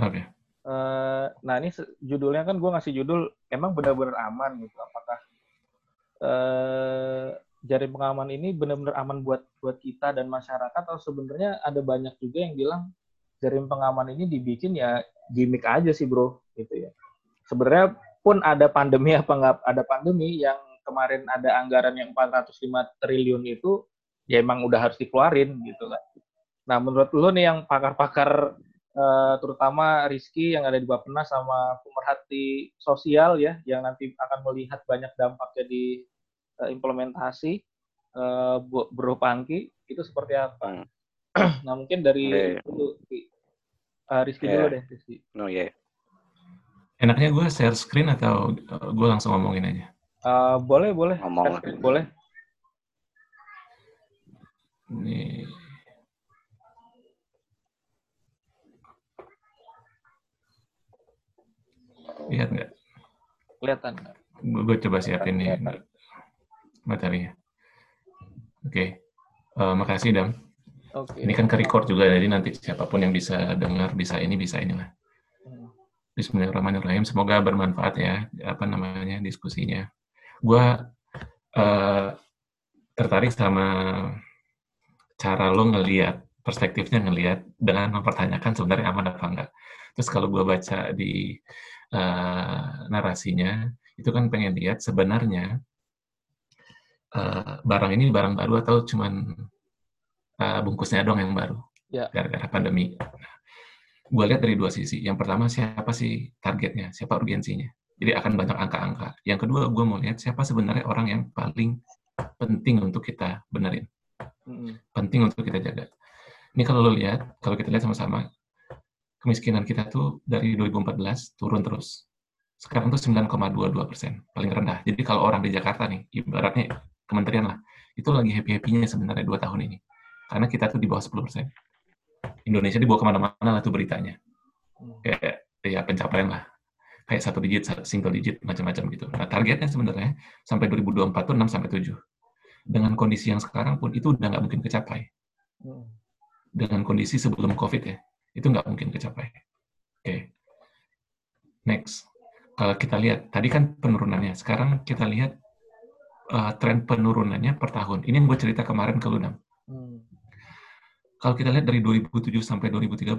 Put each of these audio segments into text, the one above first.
Oke. Okay. Uh, nah ini judulnya kan gue ngasih judul emang benar-benar aman gitu. Apakah uh, jaring pengaman ini benar-benar aman buat buat kita dan masyarakat atau sebenarnya ada banyak juga yang bilang jaring pengaman ini dibikin ya gimmick aja sih bro gitu ya. Sebenarnya pun ada pandemi apa nggak ada pandemi yang kemarin ada anggaran yang 405 triliun itu ya emang udah harus dikeluarin gitu kan. Nah menurut lu nih yang pakar-pakar uh, terutama Rizky yang ada di Bapenas sama pemerhati sosial ya yang nanti akan melihat banyak dampaknya di uh, implementasi uh, Bro Pangki itu seperti apa? Hmm. nah mungkin dari yeah. dulu uh, Rizky yeah. dulu deh Rizky. No yeah. Enaknya gue share screen atau gue langsung ngomongin aja? Uh, boleh boleh. Ngomong. Boleh. Nih. Lihat nggak? Kelihatan? Gue coba siapin nih materinya. Oke. Okay. Uh, eh, makasih, Dam. Okay. Ini kan ke record juga, jadi nanti siapa pun yang bisa dengar, bisa ini, bisa inilah. Hmm. Bismillahirrahmanirrahim. Semoga bermanfaat ya, apa namanya, diskusinya. Gue uh, tertarik sama cara lo ngeliat, perspektifnya ngeliat dengan mempertanyakan sebenarnya aman apa enggak. Terus kalau gue baca di uh, narasinya itu kan pengen lihat sebenarnya uh, barang ini barang baru atau cuman uh, bungkusnya dong yang baru yeah. gara-gara pandemi. Nah, gue lihat dari dua sisi. Yang pertama siapa sih targetnya, siapa urgensinya. Jadi akan banyak angka-angka. Yang kedua gue mau lihat siapa sebenarnya orang yang paling penting untuk kita benerin, mm-hmm. penting untuk kita jaga. Ini kalau lo lihat, kalau kita lihat sama-sama, kemiskinan kita tuh dari 2014 turun terus. Sekarang tuh 9,22 persen, paling rendah. Jadi kalau orang di Jakarta nih, ibaratnya kementerian lah, itu lagi happy-happynya sebenarnya dua tahun ini. Karena kita tuh di bawah 10 persen. Indonesia dibawa ke mana-mana lah tuh beritanya. Kayak ya pencapaian lah. Kayak satu digit, single digit, macam-macam gitu. Nah targetnya sebenarnya sampai 2024 tuh 6 sampai 7. Dengan kondisi yang sekarang pun itu udah nggak mungkin kecapai. Hmm. Dengan kondisi sebelum COVID ya itu nggak mungkin kecapai. Oke, okay. next. Kalau kita lihat, tadi kan penurunannya. Sekarang kita lihat uh, tren penurunannya per tahun. Ini yang gue cerita kemarin ke Lunam. Hmm. Kalau kita lihat dari 2007 sampai 2013,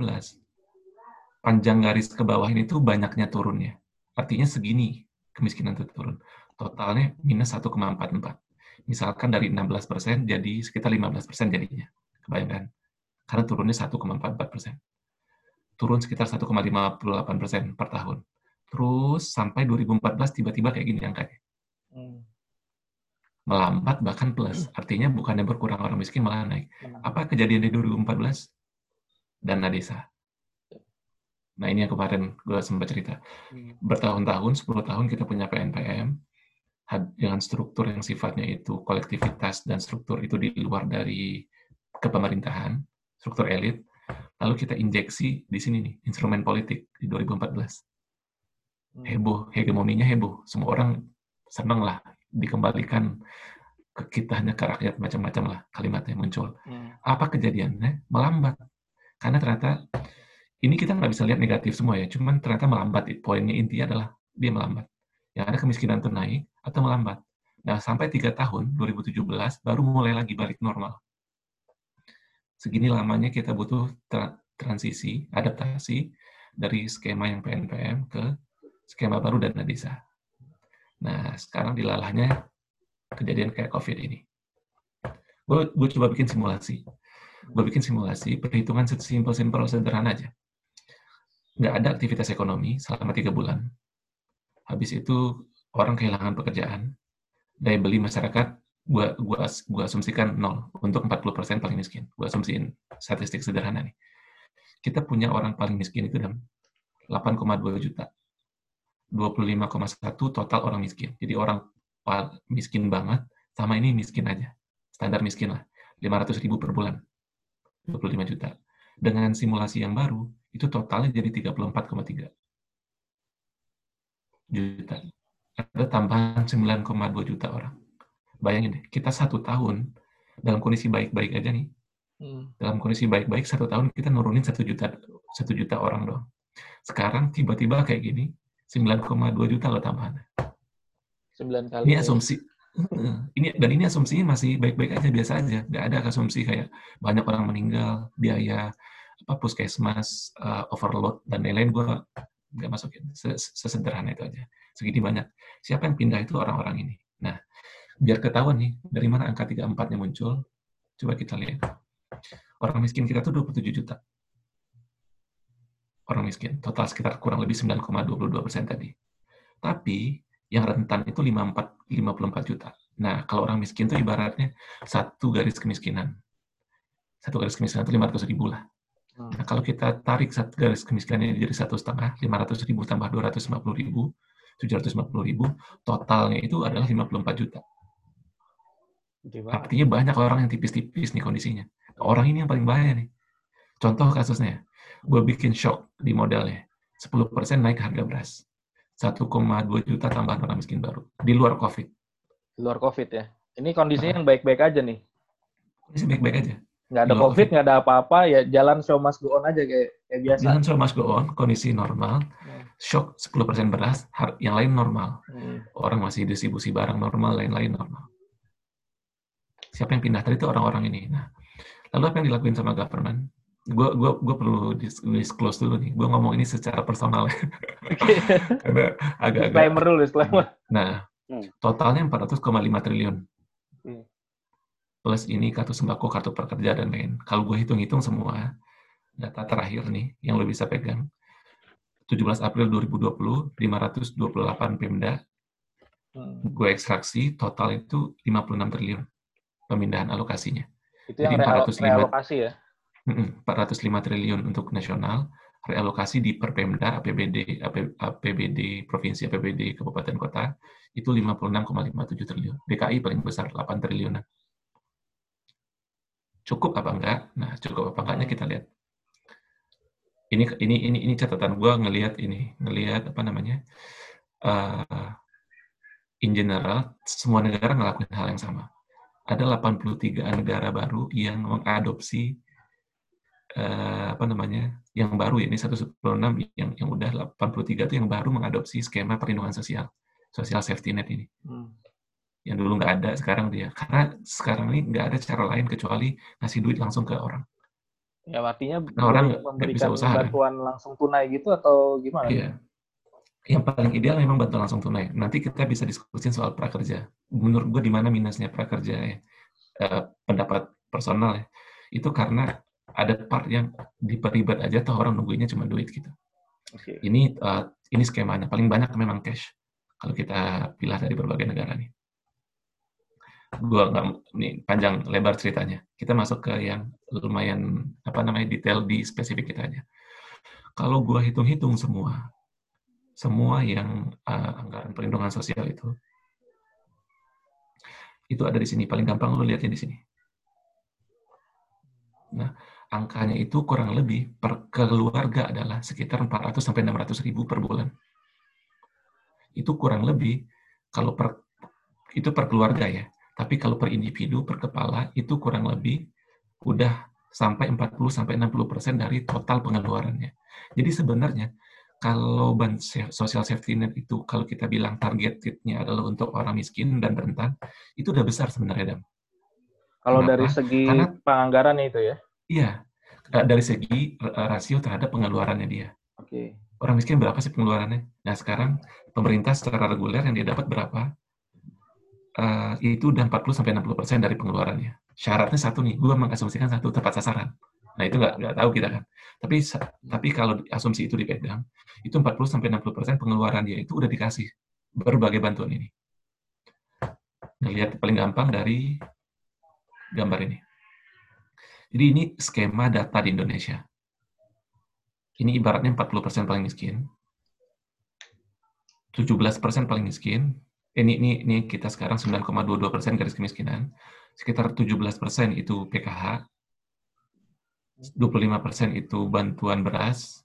panjang garis ke bawah ini tuh banyaknya turunnya. Artinya segini kemiskinan itu turun. Totalnya minus 1,44. Misalkan dari 16% jadi sekitar 15% jadinya. Kebayangkan? Karena turunnya 1,44% turun sekitar 1,58 persen per tahun. Terus sampai 2014 tiba-tiba kayak gini angkanya. Hmm. Melambat bahkan plus. Artinya bukannya berkurang orang miskin malah naik. Apa kejadian di 2014? Dana desa. Nah ini yang kemarin gue sempat cerita. Hmm. Bertahun-tahun, 10 tahun kita punya PNPM dengan struktur yang sifatnya itu kolektivitas dan struktur itu di luar dari kepemerintahan, struktur elit, Lalu kita injeksi di sini nih, instrumen politik di 2014. Hmm. Heboh, hegemoninya heboh. Semua orang senang lah dikembalikan ke kitanya ke rakyat macam-macam lah kalimatnya muncul. Hmm. Apa kejadiannya? Melambat. Karena ternyata ini kita nggak bisa lihat negatif semua ya, cuman ternyata melambat. Poinnya intinya adalah dia melambat. Yang ada kemiskinan itu naik atau melambat. Nah, sampai tiga tahun, 2017, baru mulai lagi balik normal segini lamanya kita butuh tra transisi, adaptasi dari skema yang PNPM ke skema baru dana desa. Nah, sekarang dilalahnya kejadian kayak COVID ini. Gue, coba bikin simulasi. Gue bikin simulasi, perhitungan simpel-simpel sederhana aja. Nggak ada aktivitas ekonomi selama tiga bulan. Habis itu orang kehilangan pekerjaan, daya beli masyarakat gua gua gua asumsikan nol untuk 40% paling miskin. Gua asumsiin statistik sederhana nih. Kita punya orang paling miskin itu dalam 8,2 juta. 25,1 total orang miskin. Jadi orang miskin banget sama ini miskin aja. Standar miskin lah. 500 ribu per bulan. 25 juta. Dengan simulasi yang baru, itu totalnya jadi 34,3 juta. Ada tambahan 9,2 juta orang bayangin deh, kita satu tahun dalam kondisi baik-baik aja nih, hmm. dalam kondisi baik-baik satu tahun kita nurunin satu juta satu juta orang dong. Sekarang tiba-tiba kayak gini, 9,2 juta loh tambahan. 9 kali. Ini asumsi. Ini dan ini asumsinya masih baik-baik aja biasa aja, nggak ada asumsi kayak banyak orang meninggal, biaya apa puskesmas uh, overload dan lain-lain gue nggak masukin. Sesederhana itu aja. Segini banyak. Siapa yang pindah itu orang-orang ini. Biar ketahuan nih dari mana angka 34-nya muncul, coba kita lihat. Orang miskin kita tuh 27 juta orang miskin. Total sekitar kurang lebih 9,22 persen tadi. Tapi yang rentan itu 54, 54 juta. Nah, kalau orang miskin itu ibaratnya satu garis kemiskinan. Satu garis kemiskinan itu 500 ribu lah. Hmm. Nah, kalau kita tarik satu garis kemiskinan ini jadi satu setengah, 500 ribu tambah 250 ribu, 750 ribu, totalnya itu adalah 54 juta. Artinya banyak orang yang tipis-tipis nih kondisinya. Orang ini yang paling bahaya nih. Contoh kasusnya, gue bikin shock di modelnya. 10% naik harga beras. 1,2 juta tambahan orang miskin baru. Di luar COVID. Di luar COVID ya? Ini kondisinya nah. yang baik-baik aja nih? Kondisi baik-baik aja. Nggak ada COVID, nggak ada apa-apa, ya jalan show must go on aja kayak, kayak biasa. Jalan show must go on, kondisi normal. Hmm. Shock 10% beras, yang lain normal. Hmm. Orang masih distribusi barang normal, lain-lain normal. Siapa yang pindah tadi itu orang-orang ini. Nah, lalu apa yang dilakuin sama government? gue gue gue perlu disclose dulu nih gue ngomong ini secara personal ya karena agak-agak disclaimer dulu disclaimer nah hmm. totalnya 400,5 triliun hmm. plus ini kartu sembako kartu prakerja dan lain kalau gue hitung-hitung semua data terakhir nih yang lo bisa pegang 17 April 2020 528 Pemda hmm. gue ekstraksi total itu 56 triliun pemindahan alokasinya itu yang Jadi 405 realokasi ya 405 triliun untuk nasional, realokasi di Perpemda, APBD, APBD provinsi, APBD kabupaten kota itu 56,57 triliun. DKI paling besar 8 triliunan. Cukup apa enggak? Nah, cukup apa enggaknya kita lihat. Ini ini ini ini catatan gue ngelihat ini, ngelihat apa namanya? Uh, in general semua negara ngelakuin hal yang sama. Ada 83 negara baru yang mengadopsi uh, apa namanya yang baru ya ini 196 yang yang udah 83 itu yang baru mengadopsi skema perlindungan sosial sosial safety net ini hmm. yang dulu nggak ada sekarang dia karena sekarang ini nggak ada cara lain kecuali ngasih duit langsung ke orang ya artinya nah, orang nggak bisa usaha bantuan kan? langsung tunai gitu atau gimana iya yang paling ideal memang bantuan langsung tunai nanti kita bisa diskusin soal prakerja menurut gue di mana minusnya prakerja ya uh, pendapat personal ya itu karena ada part yang diperibet aja toh orang nungguinnya cuma duit gitu. Okay. Ini uh, ini skemanya paling banyak memang cash kalau kita pilih dari berbagai negara nih. Gua nggak nih panjang lebar ceritanya. Kita masuk ke yang lumayan apa namanya detail di spesifik kita aja. Kalau gua hitung-hitung semua, semua yang uh, anggaran perlindungan sosial itu itu ada di sini. Paling gampang lu lihatnya di sini. Nah, angkanya itu kurang lebih per keluarga adalah sekitar 400 sampai 600 ribu per bulan. Itu kurang lebih kalau per itu per keluarga ya. Tapi kalau per individu per kepala itu kurang lebih udah sampai 40 sampai 60 persen dari total pengeluarannya. Jadi sebenarnya kalau ban social safety net itu kalau kita bilang targetnya adalah untuk orang miskin dan rentan, itu udah besar sebenarnya, Dam. Kalau dari segi Karena, penganggaran itu ya? Iya, eh, dari segi eh, rasio terhadap pengeluarannya dia. Oke. Okay. Orang miskin berapa sih pengeluarannya? Nah sekarang pemerintah secara reguler yang dia dapat berapa? Uh, itu udah 40 sampai 60 persen dari pengeluarannya. Syaratnya satu nih, gue mengasumsikan satu tepat sasaran. Nah itu nggak nggak tahu kita kan. Tapi tapi kalau asumsi itu dipegang, itu 40 sampai 60 persen pengeluaran dia itu udah dikasih berbagai bantuan ini. Ngelihat paling gampang dari gambar ini. Jadi ini skema data di Indonesia. Ini ibaratnya 40% paling miskin, 17% paling miskin, ini, ini, ini kita sekarang 9,22% garis kemiskinan, sekitar 17% itu PKH, 25% itu bantuan beras,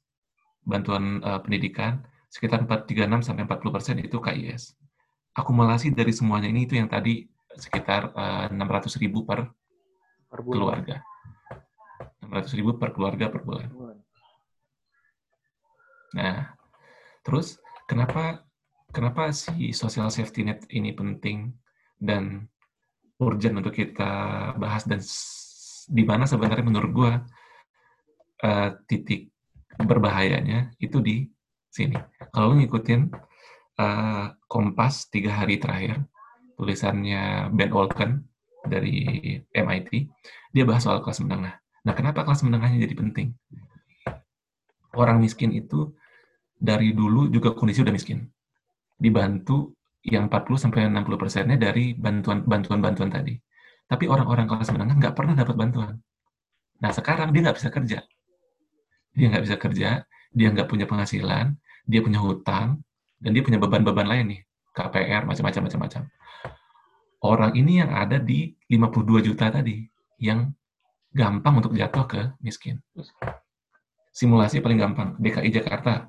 bantuan uh, pendidikan, sekitar 436 sampai 40% itu KIS. Akumulasi dari semuanya ini itu yang tadi sekitar uh, eh, 600 ribu per, per keluarga. 600 ribu per keluarga per bulan. Nah, terus kenapa kenapa si social safety net ini penting dan urgent untuk kita bahas dan di mana sebenarnya menurut gua uh, titik berbahayanya itu di sini. Kalau ngikutin uh, Kompas tiga hari terakhir, tulisannya Ben Olken dari MIT, dia bahas soal kelas menengah. Nah, kenapa kelas menengahnya jadi penting? Orang miskin itu dari dulu juga kondisi udah miskin. Dibantu yang 40 sampai 60 persennya dari bantuan bantuan bantuan tadi. Tapi orang-orang kelas menengah nggak pernah dapat bantuan. Nah sekarang dia nggak bisa kerja, dia nggak bisa kerja, dia nggak punya penghasilan, dia punya hutang, dan dia punya beban-beban lain nih, KPR macam-macam macam-macam. Orang ini yang ada di 52 juta tadi, yang gampang untuk jatuh ke miskin. Simulasi paling gampang, DKI Jakarta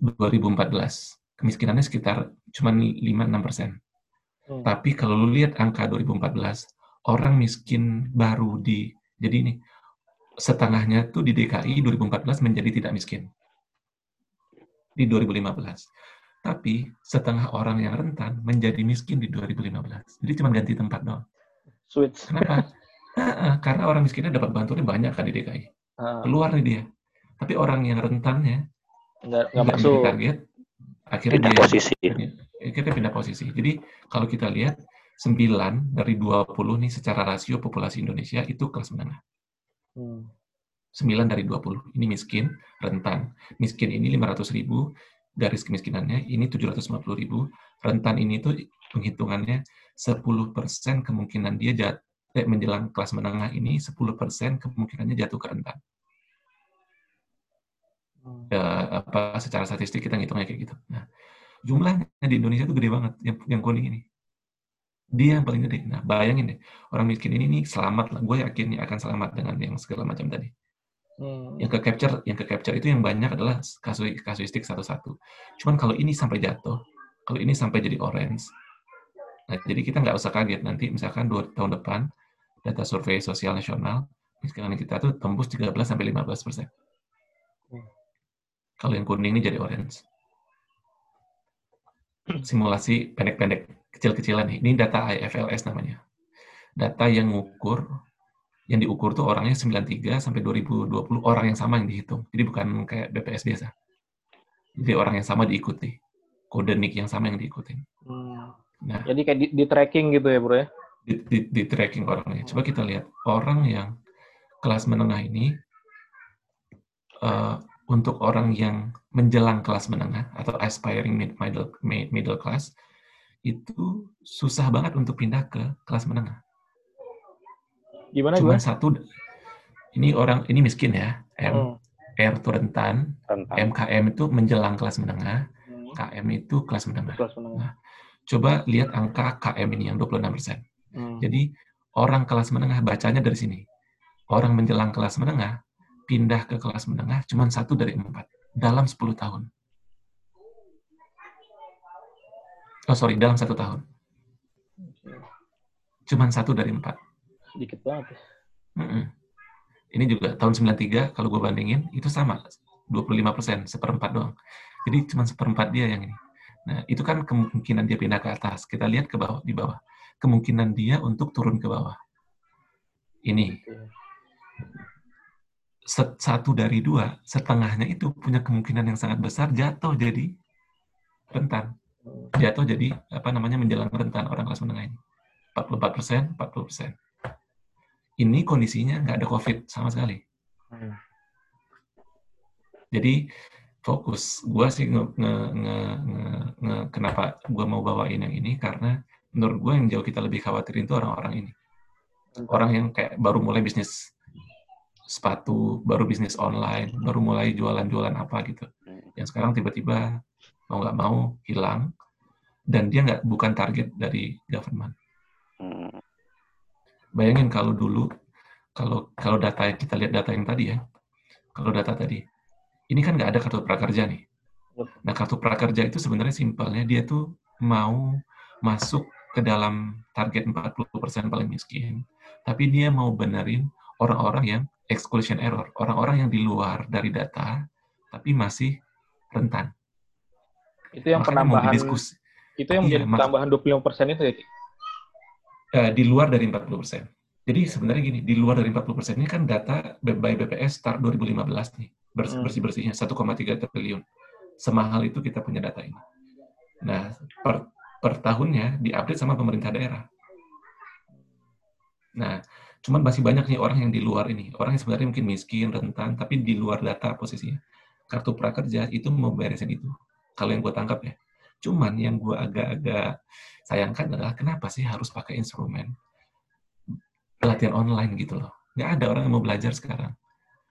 2014 kemiskinannya sekitar cuma 5-6 persen. Hmm. Tapi kalau lu lihat angka 2014, orang miskin baru di, jadi ini, setengahnya tuh di DKI 2014 menjadi tidak miskin. Di 2015. Tapi setengah orang yang rentan menjadi miskin di 2015. Jadi cuma ganti tempat doang. Switch. Kenapa? nah, karena orang miskinnya dapat bantuan banyak kan di DKI. Ah. Keluar nih dia. Tapi orang yang rentannya nggak, nggak masuk target, akhirnya pindah dia, posisi. Akhirnya pindah posisi. Jadi kalau kita lihat 9 dari 20 nih secara rasio populasi Indonesia itu kelas menengah. Hmm. 9 dari 20. Ini miskin, rentan. Miskin ini 500 ribu, garis kemiskinannya ini 750 ribu. Rentan ini tuh penghitungannya 10% kemungkinan dia jat, eh, menjelang kelas menengah ini 10% kemungkinannya jatuh ke rentan. Hmm. Ya, apa secara statistik kita ngitungnya kayak gitu. Nah, jumlahnya di Indonesia itu gede banget yang yang kuning ini. Dia yang paling gede. Nah, bayangin deh, orang miskin ini nih selamat lah. Gue yakin akan selamat dengan yang segala macam tadi. Hmm. Yang ke capture, yang ke capture itu yang banyak adalah kasus kasuistik satu-satu. Cuman kalau ini sampai jatuh, kalau ini sampai jadi orange, nah jadi kita nggak usah kaget nanti misalkan dua tahun depan data survei sosial nasional miskinan kita tuh tembus 13 sampai 15 persen. Hmm. Kalau yang kuning ini jadi orange. Simulasi pendek-pendek, kecil-kecilan nih. Ini data IFLS namanya. Data yang ngukur, yang diukur tuh orangnya 93 sampai 2020 orang yang sama yang dihitung. Jadi bukan kayak BPS biasa. Jadi orang yang sama diikuti. Kode NIK yang sama yang diikuti. Hmm. Nah, Jadi kayak di, di tracking gitu ya bro ya? Di, di, di tracking orangnya. Coba kita lihat orang yang kelas menengah ini uh, untuk orang yang menjelang kelas menengah atau aspiring middle middle class itu susah banget untuk pindah ke kelas menengah. Gimana Cuma gue? satu ini orang ini miskin ya, M. Hmm. R itu rentan, rentan, MKM itu menjelang kelas menengah, hmm. KM itu kelas menengah. Kelas menengah. Nah, coba lihat angka KM ini yang 26 persen. Hmm. Jadi orang kelas menengah bacanya dari sini. Orang menjelang kelas menengah pindah ke kelas menengah cuma satu dari empat dalam 10 tahun. Oh sorry, dalam satu tahun. Cuma satu dari empat. Sedikit banget. Mm -mm. Ini juga tahun 93, kalau gue bandingin, itu sama. 25 persen, seperempat doang. Jadi cuma seperempat dia yang ini. Nah, itu kan kemungkinan dia pindah ke atas. Kita lihat ke bawah, di bawah. Kemungkinan dia untuk turun ke bawah. Ini satu dari dua, setengahnya itu punya kemungkinan yang sangat besar jatuh jadi rentan. Jatuh jadi apa namanya menjelang rentan orang kelas menengah ini. 44 persen, 40 persen. Ini kondisinya nggak ada COVID sama sekali. Hmm. Jadi fokus gue sih nge, nge, nge, nge, nge, kenapa gue mau bawain yang ini karena menurut gue yang jauh kita lebih khawatirin itu orang-orang ini. Orang yang kayak baru mulai bisnis sepatu, baru bisnis online, baru mulai jualan-jualan apa gitu. Hmm. Yang sekarang tiba-tiba mau nggak mau hilang dan dia nggak bukan target dari government. Hmm. Bayangin kalau dulu kalau kalau data kita lihat data yang tadi ya, kalau data tadi, ini kan nggak ada kartu prakerja nih. Nah kartu prakerja itu sebenarnya simpelnya dia tuh mau masuk ke dalam target 40% paling miskin, tapi dia mau benerin orang-orang yang exclusion error, orang-orang yang di luar dari data, tapi masih rentan. Itu yang Makanya penambahan itu yang iya, menjadi tambahan 25% itu ya? Uh, di luar dari 40%. Jadi sebenarnya gini, di luar dari 40% ini kan data by BPS start 2015 nih, bersih, hmm. bersih-bersihnya 1,3 triliun. Semahal itu kita punya data ini. Nah, per, per tahunnya diupdate sama pemerintah daerah. Nah, cuman masih banyak nih orang yang di luar ini. Orang yang sebenarnya mungkin miskin, rentan, tapi di luar data posisinya. Kartu prakerja itu mau beresin itu. Kalau yang gue tangkap ya. Cuman yang gue agak-agak sayangkan adalah kenapa sih harus pakai instrumen pelatihan online gitu loh. Nggak ada orang yang mau belajar sekarang.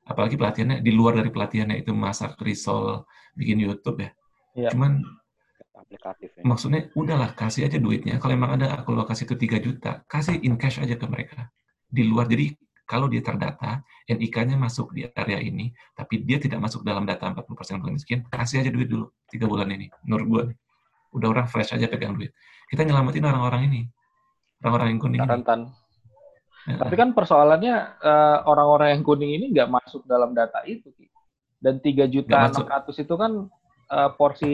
Apalagi pelatihannya di luar dari pelatihannya itu masak risol, bikin YouTube ya. ya. Cuman aplikatif ya. Maksudnya udahlah kasih aja duitnya. Kalau emang ada aku kasih itu 3 juta, kasih in cash aja ke mereka. Di luar jadi kalau dia terdata, NIK-nya masuk di area ini, tapi dia tidak masuk dalam data 40% paling miskin, kasih aja duit dulu tiga bulan ini. Menurut gue udah orang fresh aja pegang duit. Kita nyelamatin orang-orang ini, orang-orang yang kuning. Rentan. Ya. Tapi kan persoalannya uh, orang-orang yang kuning ini nggak masuk dalam data itu, dan tiga juta enam ratus itu kan uh, porsi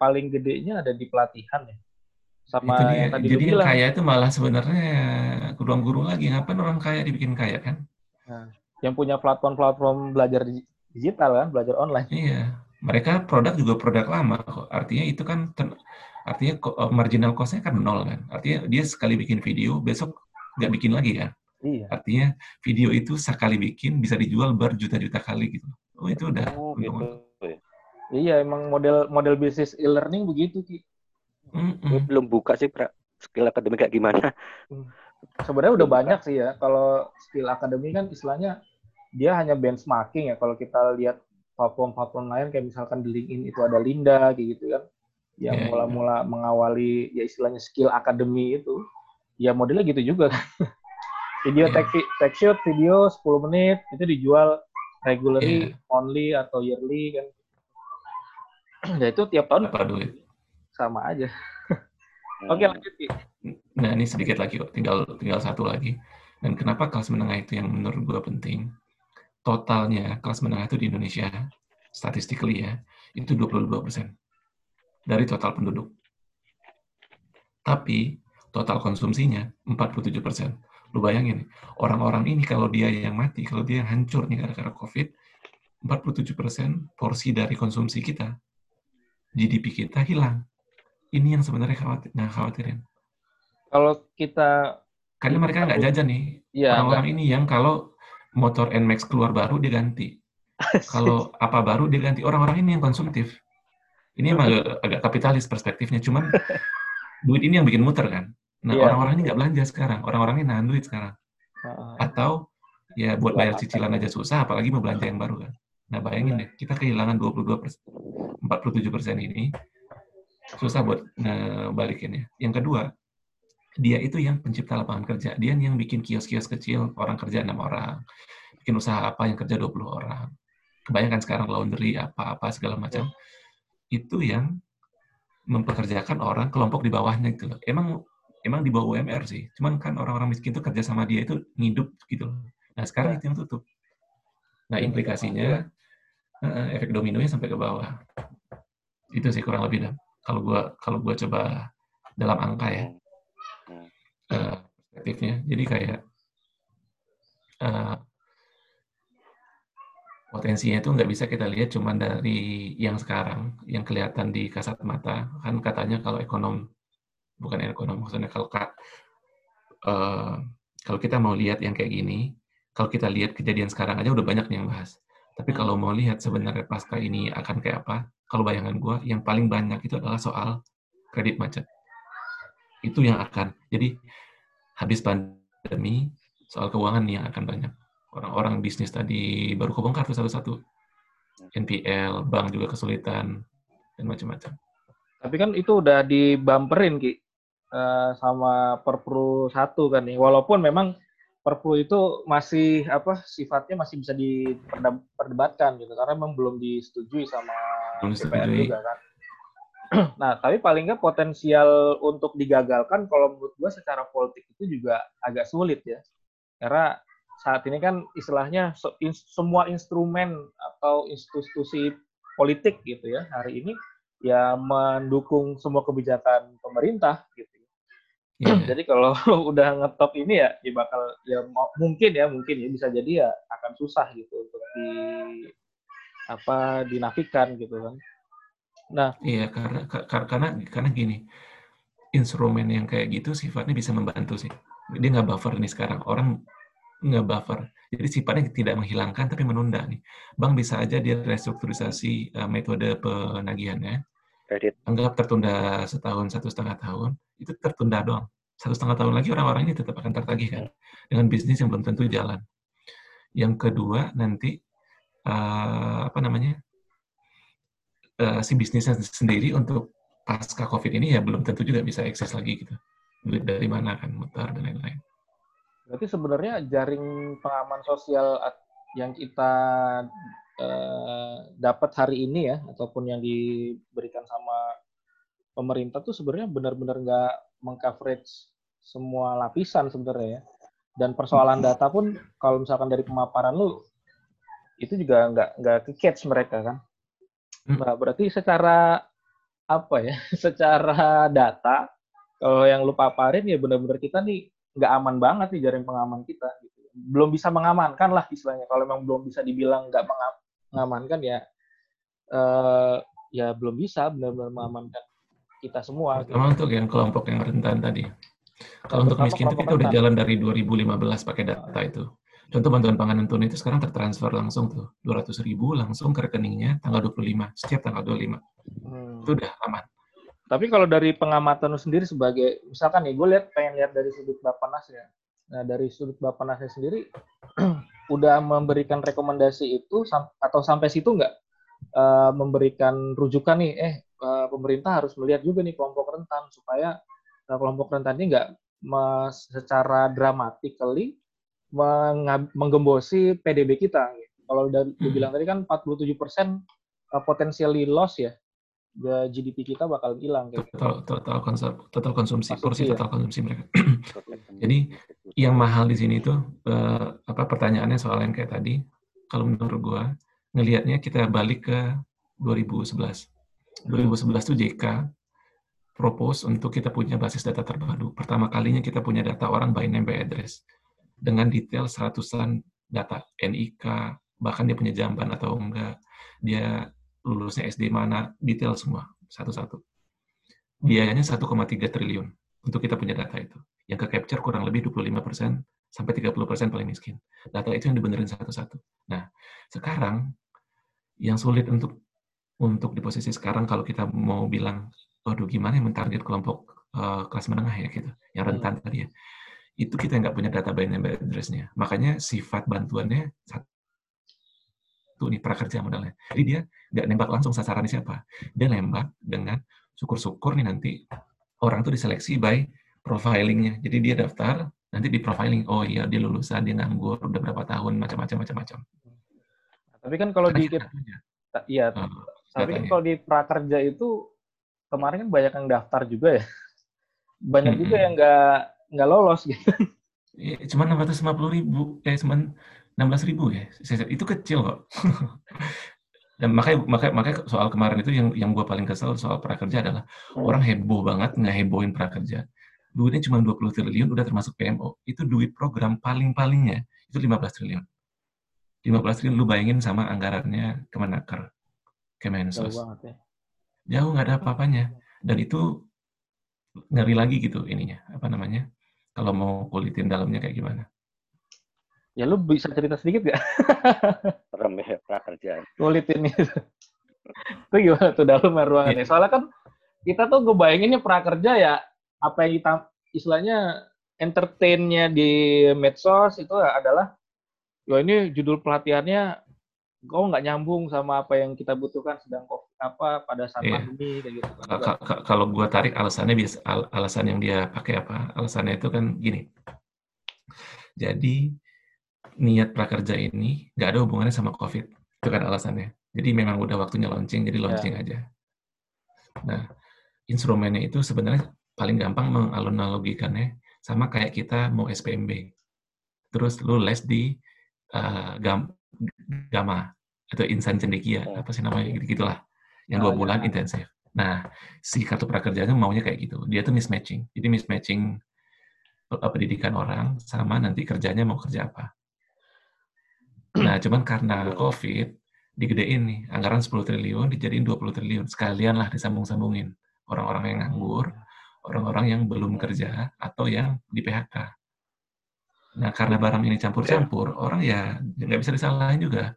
paling gedenya ada di pelatihan ya. Sama itu dia. yang tadi Jadi yang kaya itu malah sebenarnya kurang guru lagi. Ngapain orang kaya dibikin kaya kan? Nah, yang punya platform-platform belajar digital kan, belajar online. Iya mereka produk juga produk lama kok. Artinya itu kan artinya eh, marginal cost-nya kan nol kan. Artinya dia sekali bikin video, besok nggak bikin lagi kan. Iya. Artinya video itu sekali bikin bisa dijual berjuta-juta kali gitu. Oh itu udah. Oh, gitu. Iya emang model model bisnis e-learning begitu ki. Mm -mm. Belum buka sih pra. skill akademik kayak gimana. Hmm. Sebenarnya udah banyak sih ya. Kalau skill akademik kan istilahnya dia hanya benchmarking ya. Kalau kita lihat platform-platform lain kayak misalkan di LinkedIn itu ada Linda kayak gitu kan yang iya, iya. mula-mula yeah, mengawali ya istilahnya skill akademi itu ya modelnya gitu juga kan video yeah. tech, tech shoot video 10 menit itu dijual regularly yeah. only atau yearly kan ya itu tiap tahun apa duit sama aja oke okay, lanjut Ki. nah ini sedikit lagi kok tinggal tinggal satu lagi dan kenapa kelas menengah itu yang menurut gue penting totalnya kelas menengah itu di Indonesia, statistically ya, itu 22 persen dari total penduduk. Tapi total konsumsinya 47 persen. Lu bayangin, orang-orang ini kalau dia yang mati, kalau dia yang hancur nih gara-gara COVID, 47 persen porsi dari konsumsi kita, GDP kita hilang. Ini yang sebenarnya khawatir, nah khawatirin. Kalau kita... Karena mereka nggak jajan nih. Ya, orang-orang ini yang kalau motor NMAX keluar baru dia ganti. Kalau apa baru dia ganti. Orang-orang ini yang konsumtif. Ini emang agak, agak kapitalis perspektifnya. Cuman duit ini yang bikin muter kan. Nah yeah. orang-orang ini nggak belanja sekarang. Orang-orang ini nahan duit sekarang. Atau ya buat bayar cicilan aja susah, apalagi mau belanja yang baru kan. Nah bayangin deh, kita kehilangan 22 persen, 47 persen ini susah buat balikinnya. Yang kedua, dia itu yang pencipta lapangan kerja. Dia yang bikin kios-kios kecil, orang kerja enam orang. Bikin usaha apa yang kerja 20 orang. Kebanyakan sekarang laundry, apa-apa, segala macam. Itu yang mempekerjakan orang kelompok di bawahnya gitu loh. Emang emang di bawah UMR sih. Cuman kan orang-orang miskin itu kerja sama dia itu ngidup gitu loh. Nah sekarang ya. itu yang tutup. Nah implikasinya uh, efek dominonya sampai ke bawah. Itu sih kurang lebih dah. Kalau gua kalau gua coba dalam angka ya uh, perspektifnya. Jadi kayak uh, potensinya itu nggak bisa kita lihat cuma dari yang sekarang, yang kelihatan di kasat mata. Kan katanya kalau ekonom, bukan ekonom, maksudnya kalau uh, kalau kita mau lihat yang kayak gini, kalau kita lihat kejadian sekarang aja udah banyak yang bahas. Tapi hmm. kalau mau lihat sebenarnya pasca ini akan kayak apa, kalau bayangan gue, yang paling banyak itu adalah soal kredit macet. Itu yang akan jadi habis pandemi soal keuangan yang akan banyak. Orang-orang bisnis tadi baru kebongkar tuh satu-satu. NPL bank juga kesulitan dan macam-macam. Tapi kan itu udah dibumperin ki. Eh, sama Perpru satu kan nih. Walaupun memang Perpu itu masih apa sifatnya masih bisa diperdebatkan gitu karena memang belum disetujui sama belum DPR juga kan nah, tapi paling nggak potensial untuk digagalkan kalau menurut gue secara politik itu juga agak sulit ya. Karena saat ini kan istilahnya semua instrumen atau institusi politik gitu ya hari ini ya mendukung semua kebijakan pemerintah gitu. Yeah. jadi kalau udah ngetop ini ya, ya bakal ya mungkin ya mungkin ya bisa jadi ya akan susah gitu untuk di apa dinafikan gitu kan. Nah, iya karena karena karena gini, instrumen yang kayak gitu sifatnya bisa membantu sih. Dia nggak buffer nih sekarang. Orang nggak buffer. Jadi sifatnya tidak menghilangkan tapi menunda nih. Bank bisa aja dia restrukturisasi uh, metode penagihannya. Kredit. Anggap tertunda setahun, satu setengah tahun. Itu tertunda doang. Satu setengah tahun lagi orang-orang ini tetap akan tertagih kan. Dengan bisnis yang belum tentu jalan. Yang kedua nanti uh, apa namanya uh, si bisnisnya sendiri untuk pasca COVID ini ya belum tentu juga bisa eksis lagi gitu. Duit dari mana kan, mutar dan lain-lain. Berarti sebenarnya jaring pengaman sosial yang kita uh, dapat hari ini ya, ataupun yang diberikan sama pemerintah tuh sebenarnya benar-benar nggak mengcoverage semua lapisan sebenarnya ya. Dan persoalan data pun kalau misalkan dari pemaparan lu itu juga nggak nggak ke catch mereka kan. Hmm. Nah, berarti secara apa ya? Secara data kalau yang lu paparin ya benar-benar kita nih nggak aman banget nih jaring pengaman kita. Gitu. Belum bisa mengamankan lah istilahnya. Kalau memang belum bisa dibilang nggak mengamankan ya uh, ya belum bisa benar-benar mengamankan kita semua. Terutama gitu. untuk yang kelompok yang rentan tadi. Kalau untuk miskin itu kita udah jalan dari 2015 pakai data itu. Contoh bantuan pangan tunai itu sekarang tertransfer langsung tuh 200 ribu langsung ke rekeningnya tanggal 25 setiap tanggal 25 hmm. itu udah aman. Tapi kalau dari pengamatan lu sendiri sebagai misalkan nih gue lihat pengen lihat dari sudut Bapanas ya. Nah dari sudut Bapaknasnya sendiri udah memberikan rekomendasi itu atau sampai situ nggak uh, memberikan rujukan nih eh uh, pemerintah harus melihat juga nih kelompok rentan supaya uh, kelompok rentan ini nggak secara dramatically menggembosi PDB kita. Kalau udah dibilang tadi kan 47 persen potensially loss ya, GDP kita bakal hilang. Total, total, konsum, total konsumsi, porsi ya. total konsumsi mereka. Jadi yang mahal di sini itu uh, apa pertanyaannya soal yang kayak tadi, kalau menurut gua ngelihatnya kita balik ke 2011. 2011 tuh JK propose untuk kita punya basis data terpadu. Pertama kalinya kita punya data orang by name by address dengan detail seratusan data NIK, bahkan dia punya jamban atau enggak, dia lulusnya SD mana, detail semua, satu-satu. Biayanya 1,3 triliun untuk kita punya data itu. Yang ke capture kurang lebih 25% sampai 30% paling miskin. Data itu yang dibenerin satu-satu. Nah, sekarang yang sulit untuk untuk di posisi sekarang kalau kita mau bilang, waduh gimana yang mentarget kelompok uh, kelas menengah ya gitu, yang rentan hmm. tadi ya itu kita nggak punya data by name address-nya. Makanya sifat bantuannya satu nih prakerja modalnya. Jadi dia nggak nembak langsung sasarannya siapa. Dia nembak dengan syukur-syukur nih nanti orang tuh diseleksi by profilingnya. Jadi dia daftar, nanti di profiling, oh iya dia lulusan, dia nganggur, udah berapa tahun, macam-macam, macam-macam. Tapi kan kalau di iya, oh, tapi kan kalau di prakerja itu kemarin kan banyak yang daftar juga ya. Banyak juga yang nggak nggak lolos gitu. Ya, cuma 650 ribu, eh cuma 16 ribu ya. Itu kecil kok. Dan makanya, makanya, makanya soal kemarin itu yang yang gue paling kesel soal prakerja adalah hmm. orang heboh banget ngehebohin prakerja. Duitnya cuma 20 triliun udah termasuk PMO. Itu duit program paling-palingnya itu 15 triliun. 15 triliun lu bayangin sama anggarannya Kemenaker, Kemensos. Jauh banget ya. Jauh nggak ada apa-apanya. Dan itu ngeri lagi gitu ininya, apa namanya, kalau mau kulitin dalamnya kayak gimana? Ya lu bisa cerita sedikit gak? Serem ya prakerja. Kulitin itu. itu gimana tuh dalam ruangannya? Soalnya kan kita tuh gue bayanginnya prakerja ya apa yang kita istilahnya entertainnya di medsos itu adalah ya ini judul pelatihannya kok nggak nyambung sama apa yang kita butuhkan sedang apa pada saat yeah. pandemi kayak gitu. Kalau gue tarik alasannya biasa al alasan yang dia pakai apa? Alasannya itu kan gini. Jadi niat prakerja ini nggak ada hubungannya sama COVID. Itu kan alasannya. Jadi memang udah waktunya launching, jadi launching yeah. aja. Nah, instrumennya itu sebenarnya paling gampang menganalogikannya sama kayak kita mau SPMB. Terus lu les di uh, gam Gama, atau insan cendekia apa sih namanya gitu gitulah yang dua oh, bulan ya. intensif nah si kartu prakerjanya maunya kayak gitu dia tuh mismatching jadi mismatching pendidikan orang sama nanti kerjanya mau kerja apa nah cuman karena covid digedein nih anggaran 10 triliun dijadiin 20 triliun. Sekalian lah disambung-sambungin. Orang-orang yang nganggur orang-orang yang belum kerja atau yang di PHK nah karena barang ini campur-campur orang ya nggak bisa disalahin juga.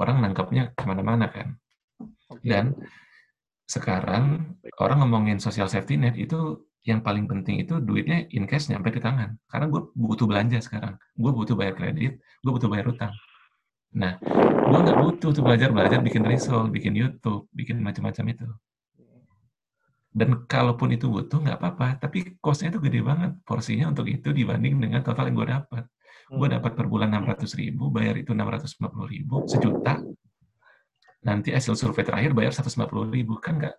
Orang nangkapnya ke mana-mana kan. Dan sekarang orang ngomongin social safety net itu yang paling penting itu duitnya in cash nyampe di tangan. Karena gue butuh belanja sekarang. Gue butuh bayar kredit, gue butuh bayar utang. Nah, gue nggak butuh tuh belajar-belajar bikin risol, bikin YouTube, bikin macam-macam itu. Dan kalaupun itu butuh, nggak apa-apa. Tapi cost-nya itu gede banget. Porsinya untuk itu dibanding dengan total yang gue dapat gue hmm. dapat per bulan 600 ribu, bayar itu 650 ribu, sejuta, nanti hasil survei terakhir bayar 150 ribu, kan nggak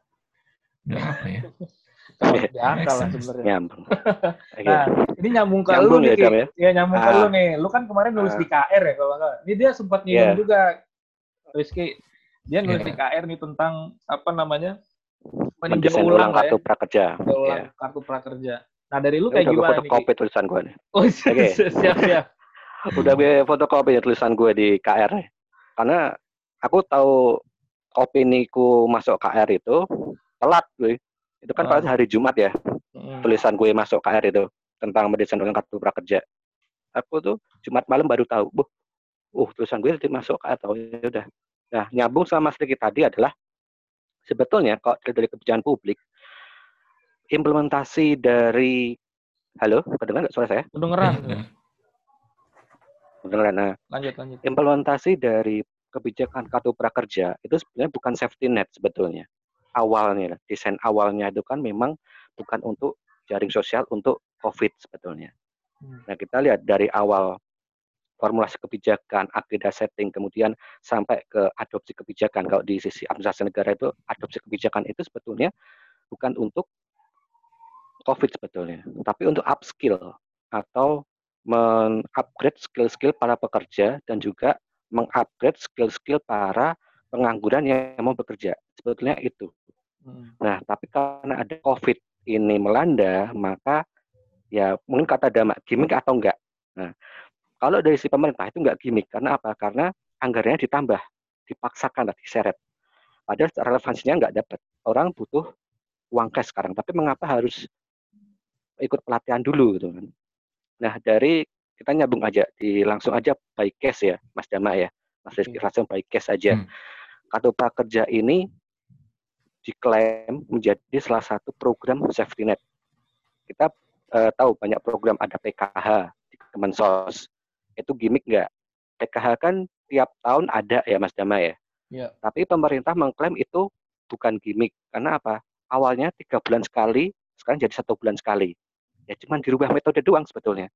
nggak apa ya? Kalau lah sebenarnya. Nyambung. nah, ini nyambung ke lu nih, ya, ya? ya nyambung ah. ke lu nih. Lu kan kemarin nulis ah. di KR ya kalau nggak. Ini dia sempat nyinggung yeah. juga, Rizky. Dia nulis yeah. di KR nih tentang apa namanya meninjau ulang, ulang kartu ya. prakerja. Ulang yeah. kartu prakerja. Nah dari lu kayak gimana nih? Fotokopi tulisan gue nih. Oh okay. siap siap udah be fotokopi ya tulisan gue di KR karena aku tahu opini ku masuk KR itu telat gue itu kan pada hari Jumat ya hmm. tulisan gue masuk KR itu tentang mendesain ulang kartu prakerja aku tuh Jumat malam baru tahu bu uh tulisan gue itu masuk KR tahu ya udah nah nyambung sama sedikit tadi adalah sebetulnya kok dari kebijakan publik implementasi dari halo kedengar nggak suara saya kedengeran iya, iya. Nah, lanjut, lanjut. Implementasi dari kebijakan kartu prakerja itu sebenarnya bukan safety net sebetulnya. Awalnya, desain awalnya itu kan memang bukan untuk jaring sosial untuk COVID sebetulnya. Hmm. Nah, kita lihat dari awal formulasi kebijakan, agenda setting, kemudian sampai ke adopsi kebijakan. Kalau di sisi administrasi negara itu, adopsi kebijakan itu sebetulnya bukan untuk COVID sebetulnya, tapi untuk upskill atau mengupgrade skill-skill para pekerja dan juga mengupgrade skill-skill para pengangguran yang mau bekerja. Sebetulnya itu. Hmm. Nah, tapi karena ada COVID ini melanda, maka ya mungkin kata Dama, gimmick atau enggak. Nah, kalau dari si pemerintah itu enggak gimmick. Karena apa? Karena anggarannya ditambah, dipaksakan, diseret. Padahal relevansinya enggak dapat. Orang butuh uang cash sekarang. Tapi mengapa harus ikut pelatihan dulu gitu kan? Nah, dari kita nyambung aja di langsung aja by case ya, Mas Dama ya. Mas Rizky langsung by case aja. Hmm. Kartu prakerja ini diklaim menjadi salah satu program safety net. Kita uh, tahu banyak program ada PKH di Kemensos. Itu gimmick nggak? PKH kan tiap tahun ada ya Mas Dama ya. ya. Tapi pemerintah mengklaim itu bukan gimmick. Karena apa? Awalnya tiga bulan sekali, sekarang jadi satu bulan sekali ya cuman dirubah metode doang sebetulnya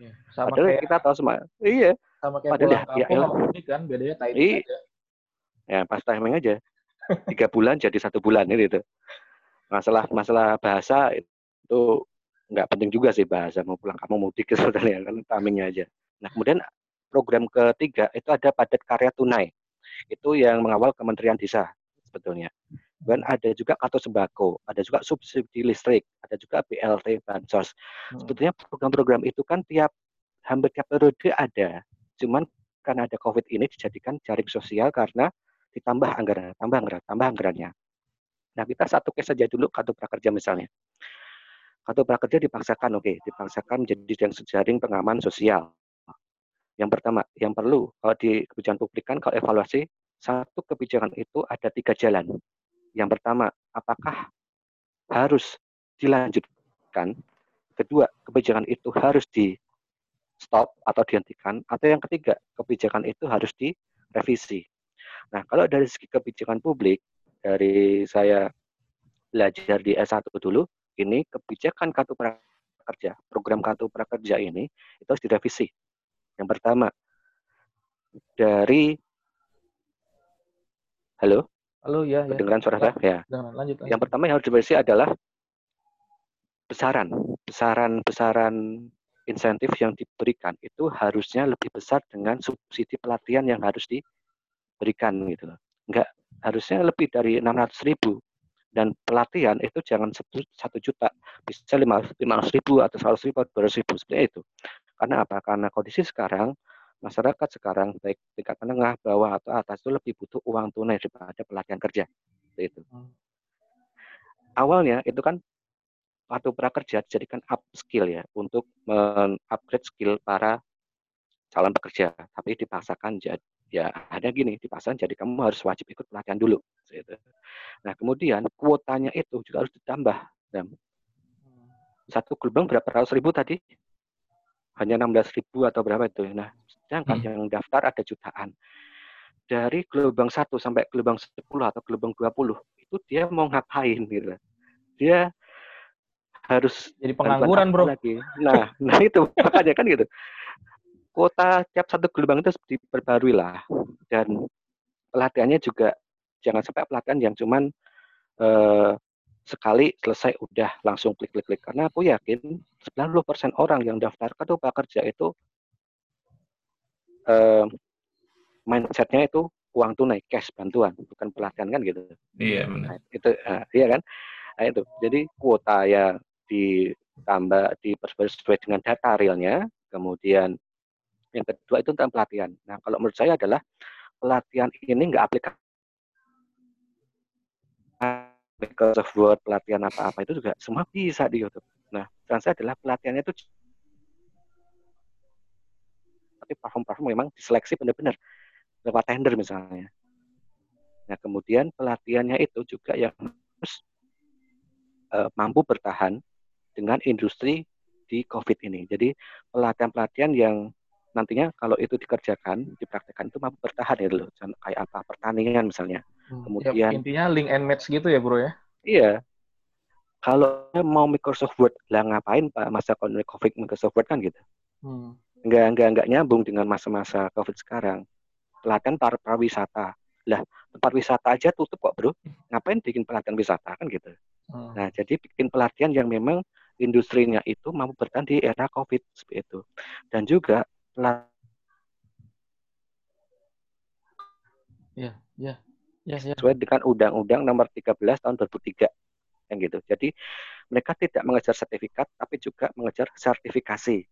ya, sama padahal kayak, kita tahu semua iya sama kayak padahal ya, ya, ya kan bedanya timing iya. aja ya pas timing aja tiga bulan jadi satu bulan itu masalah masalah bahasa itu nggak penting juga sih bahasa mau pulang kamu mudik sebetulnya kan timingnya aja nah kemudian program ketiga itu ada padat karya tunai itu yang mengawal Kementerian Desa sebetulnya dan ada juga kartu sembako, ada juga subsidi listrik, ada juga BLT bansos. Hmm. Sebetulnya program-program itu kan tiap hampir tiap periode ada. Cuman karena ada COVID ini dijadikan jaring sosial karena ditambah anggaran, tambah anggaran, tambah anggarannya. Nah kita satu case saja dulu kartu prakerja misalnya. Kartu prakerja dipaksakan, oke, okay, dipaksakan menjadi jaring pengaman sosial. Yang pertama, yang perlu kalau di kebijakan publik kan kalau evaluasi satu kebijakan itu ada tiga jalan. Yang pertama, apakah harus dilanjutkan? Kedua, kebijakan itu harus di stop atau dihentikan. Atau yang ketiga, kebijakan itu harus direvisi. Nah, kalau dari segi kebijakan publik, dari saya belajar di S1 dulu, ini kebijakan kartu prakerja, program kartu prakerja ini itu harus direvisi. Yang pertama, dari Halo? Halo, ya. Kedengaran ya. suara saya? Ya. Lanjut, lanjut. Yang pertama yang harus diberisi adalah besaran, besaran, besaran insentif yang diberikan itu harusnya lebih besar dengan subsidi pelatihan yang harus berikan gitu loh. Enggak harusnya lebih dari 600 ribu. Dan pelatihan itu jangan satu, juta. Bisa lima ratus ribu atau seratus ribu atau dua ribu seperti itu. Karena apa? Karena kondisi sekarang masyarakat sekarang baik tingkat menengah bawah atau atas itu lebih butuh uang tunai daripada pelatihan kerja. Seperti itu. Hmm. awalnya itu kan kartu prakerja dijadikan up skill ya untuk upgrade skill para calon pekerja. Tapi dipaksakan jadi ya ada gini dipasang jadi kamu harus wajib ikut pelatihan dulu gitu. nah kemudian kuotanya itu juga harus ditambah dan satu gelombang berapa ratus ribu tadi? Hanya 16 ribu atau berapa itu? Nah sedangkan hmm. yang daftar ada jutaan. Dari gelombang satu sampai gelombang 10 atau gelombang 20 itu dia mau ngapain gitu. Dia harus jadi pengangguran bro. lagi. Nah nah itu makanya kan gitu kuota tiap satu gelombang itu diperbarui lah. Dan pelatihannya juga jangan sampai pelatihan yang cuman eh, sekali selesai udah langsung klik klik klik karena aku yakin 90% orang yang daftar kartu prakerja itu eh, mindsetnya itu uang tunai cash bantuan bukan pelatihan kan gitu. Iya benar. Nah, itu uh, iya kan? Nah, itu. Jadi kuota ya ditambah diperbarui sesuai dengan data realnya kemudian yang kedua itu tentang pelatihan. Nah, kalau menurut saya adalah pelatihan ini nggak aplikasi Microsoft Word, pelatihan apa-apa itu juga semua bisa di YouTube. Nah, dan saya adalah pelatihannya itu tapi platform-platform memang diseleksi benar-benar lewat tender misalnya. Nah, kemudian pelatihannya itu juga yang harus uh, mampu bertahan dengan industri di COVID ini. Jadi pelatihan-pelatihan yang nantinya kalau itu dikerjakan, dipraktekkan itu mampu bertahan ya dulu. Kayak apa? Pertanian misalnya. Hmm. Kemudian ya, intinya link and match gitu ya, Bro ya. Iya. Kalau mau Microsoft Word, lah ngapain Pak masa COVID Microsoft Word kan gitu. Hmm. Enggak, enggak, enggak nyambung dengan masa-masa COVID sekarang. Pelatihan para pariwisata. Lah, tempat wisata aja tutup kok, Bro. Ngapain bikin pelatihan wisata kan gitu. Hmm. Nah, jadi bikin pelatihan yang memang industrinya itu mampu bertahan di era COVID seperti itu. Dan juga Ya, ya. Ya, ya. Sesuai dengan Undang-Undang Nomor 13 Tahun 2003 yang gitu. Jadi mereka tidak mengejar sertifikat, tapi juga mengejar sertifikasi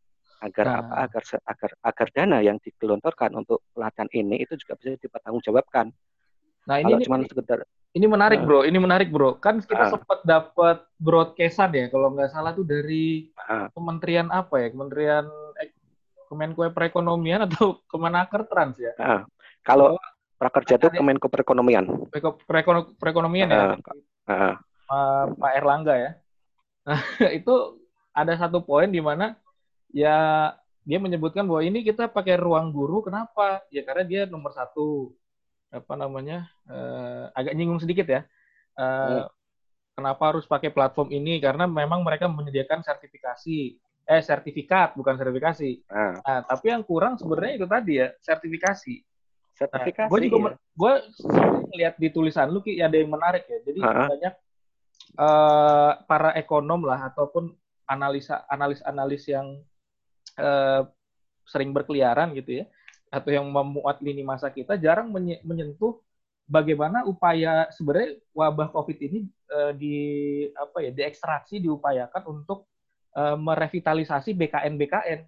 agar nah. apa? Agar agar agar dana yang digelontorkan untuk pelatihan ini itu juga bisa dipertanggungjawabkan. Nah ini ini, cuma sekedar ini menarik nah. bro, ini menarik bro. Kan kita uh, sempat dapat broadcastan ya, kalau nggak salah tuh dari uh, Kementerian apa ya? Kementerian Kemenko Perekonomian atau Kemenaker Trans ya? Uh, kalau prakerja itu Kemenko Perekonomian. Perekonomian ya. Uh, uh. Pak Erlangga ya. Nah, itu ada satu poin di mana ya dia menyebutkan bahwa ini kita pakai ruang guru kenapa? Ya karena dia nomor satu apa namanya uh, agak nyinggung sedikit ya. Uh, hmm. Kenapa harus pakai platform ini? Karena memang mereka menyediakan sertifikasi eh sertifikat bukan sertifikasi. Nah. nah, tapi yang kurang sebenarnya itu tadi ya sertifikasi. Sertifikasi. Nah, gue juga ya. gue lihat di tulisan lu ki ada yang menarik ya. Jadi uh-huh. banyak uh, para ekonom lah ataupun analisa analis-analis yang uh, sering berkeliaran gitu ya atau yang memuat lini masa kita jarang menyentuh bagaimana upaya sebenarnya wabah covid ini uh, di apa ya diekstraksi diupayakan untuk uh, merevitalisasi BKN BKN.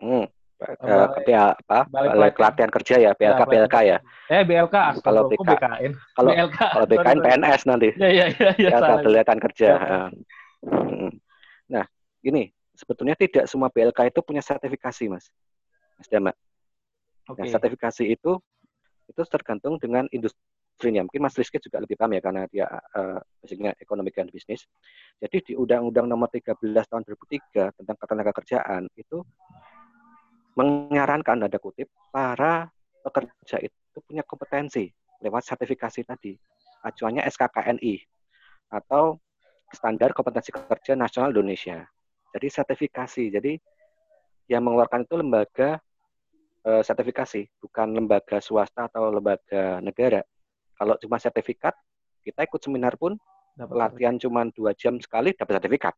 Hmm. Uh, apa? Balai pelatihan kerja ya, BLK ya, BLK ya. Eh BLK, kalau BK, BKN. Kalau BLK, kalau BKN PNS nanti. Ya ya ya. ya BLK pelatihan kerja. Ya. Hmm. Nah, gini, sebetulnya tidak semua BLK itu punya sertifikasi, Mas. Mas Dama. Okay. Nah, sertifikasi itu itu tergantung dengan industri industrinya. Mungkin Mas Rizky juga lebih paham ya karena dia uh, basicnya ekonomi dan bisnis. Jadi di Undang-Undang Nomor 13 Tahun 2003 tentang ketenaga kerjaan itu menyarankan ada kutip para pekerja itu punya kompetensi lewat sertifikasi tadi. Acuannya SKKNI atau Standar Kompetensi Kerja Nasional Indonesia. Jadi sertifikasi. Jadi yang mengeluarkan itu lembaga eh, sertifikasi, bukan lembaga swasta atau lembaga negara. Kalau cuma sertifikat, kita ikut seminar pun dapat latihan cuma dua jam sekali dapat sertifikat.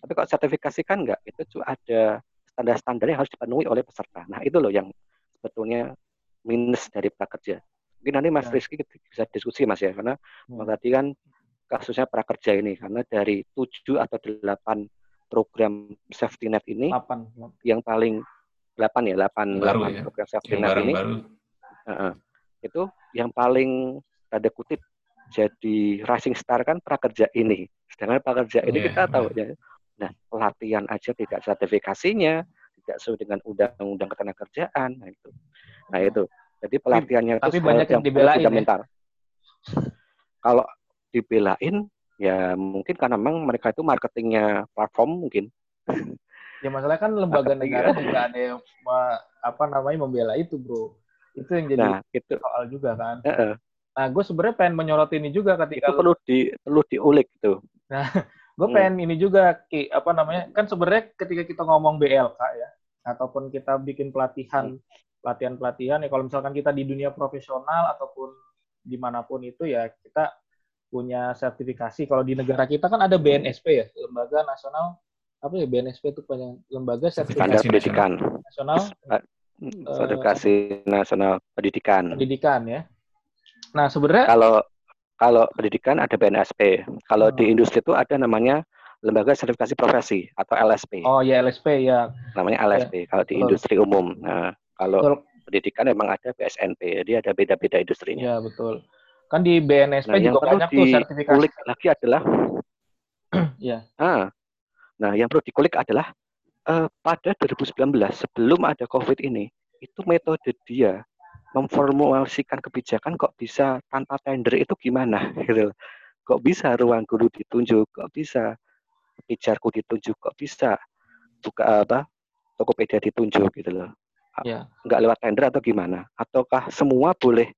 Tapi kalau sertifikasi kan enggak, itu ada standar-standar yang harus dipenuhi oleh peserta. Nah itu loh yang sebetulnya minus dari prakerja. Mungkin nanti Mas ya. Rizky bisa diskusi Mas ya, karena ya. tadi kan kasusnya prakerja ini, karena dari tujuh atau delapan program safety net ini, 8. yang paling delapan ya, delapan, delapan ya. program safety yang net baru, ini, baru. Uh, itu yang paling tanda kutip jadi rising star kan prakerja ini. Sedangkan prakerja ini yeah, kita tahu yeah. ya, nah pelatihan aja tidak sertifikasinya, tidak sesuai dengan undang-undang ketenagakerjaan, nah itu. Nah itu. Jadi pelatihannya tapi itu banyak yang dibelain ya? Kalau dibelain ya mungkin karena memang mereka itu marketingnya platform mungkin. Ya masalah kan lembaga negara juga ada yang apa namanya membela itu, Bro. Itu yang jadi nah, itu. soal juga kan. Uh -uh. Nah, gue sebenarnya pengen menyoroti ini juga ketika itu perlu di perlu diulik tuh. Nah, gue hmm. pengen ini juga ki apa namanya kan sebenarnya ketika kita ngomong BLK ya ataupun kita bikin pelatihan hmm pelatihan-pelatihan ya kalau misalkan kita di dunia profesional ataupun di mana pun itu ya kita punya sertifikasi. Kalau di negara kita kan ada BNSP ya, Lembaga Nasional apa ya BNSP itu punya lembaga sertifikasi pendidikan nasional sertifikasi uh, nasional pendidikan. Pendidikan ya. Nah sebenarnya kalau kalau pendidikan ada BNSP, kalau uh, di industri itu ada namanya lembaga sertifikasi profesi atau LSP. Oh ya LSP ya. Namanya LSP ya. kalau di industri umum. Nah, kalau betul. pendidikan memang ada BSNP, jadi ada beda-beda industrinya. Ya betul. Kan di BNSP nah, juga banyak tuh sertifikasi. lagi adalah, ya. Ah, nah yang perlu dikulik adalah uh, pada 2019 sebelum ada COVID ini, itu metode dia memformulasikan kebijakan kok bisa tanpa tender itu gimana gitu kok bisa ruang guru ditunjuk kok bisa pijarku ditunjuk kok bisa buka apa Tokopedia ditunjuk gitu loh ya. nggak lewat tender atau gimana? Ataukah semua boleh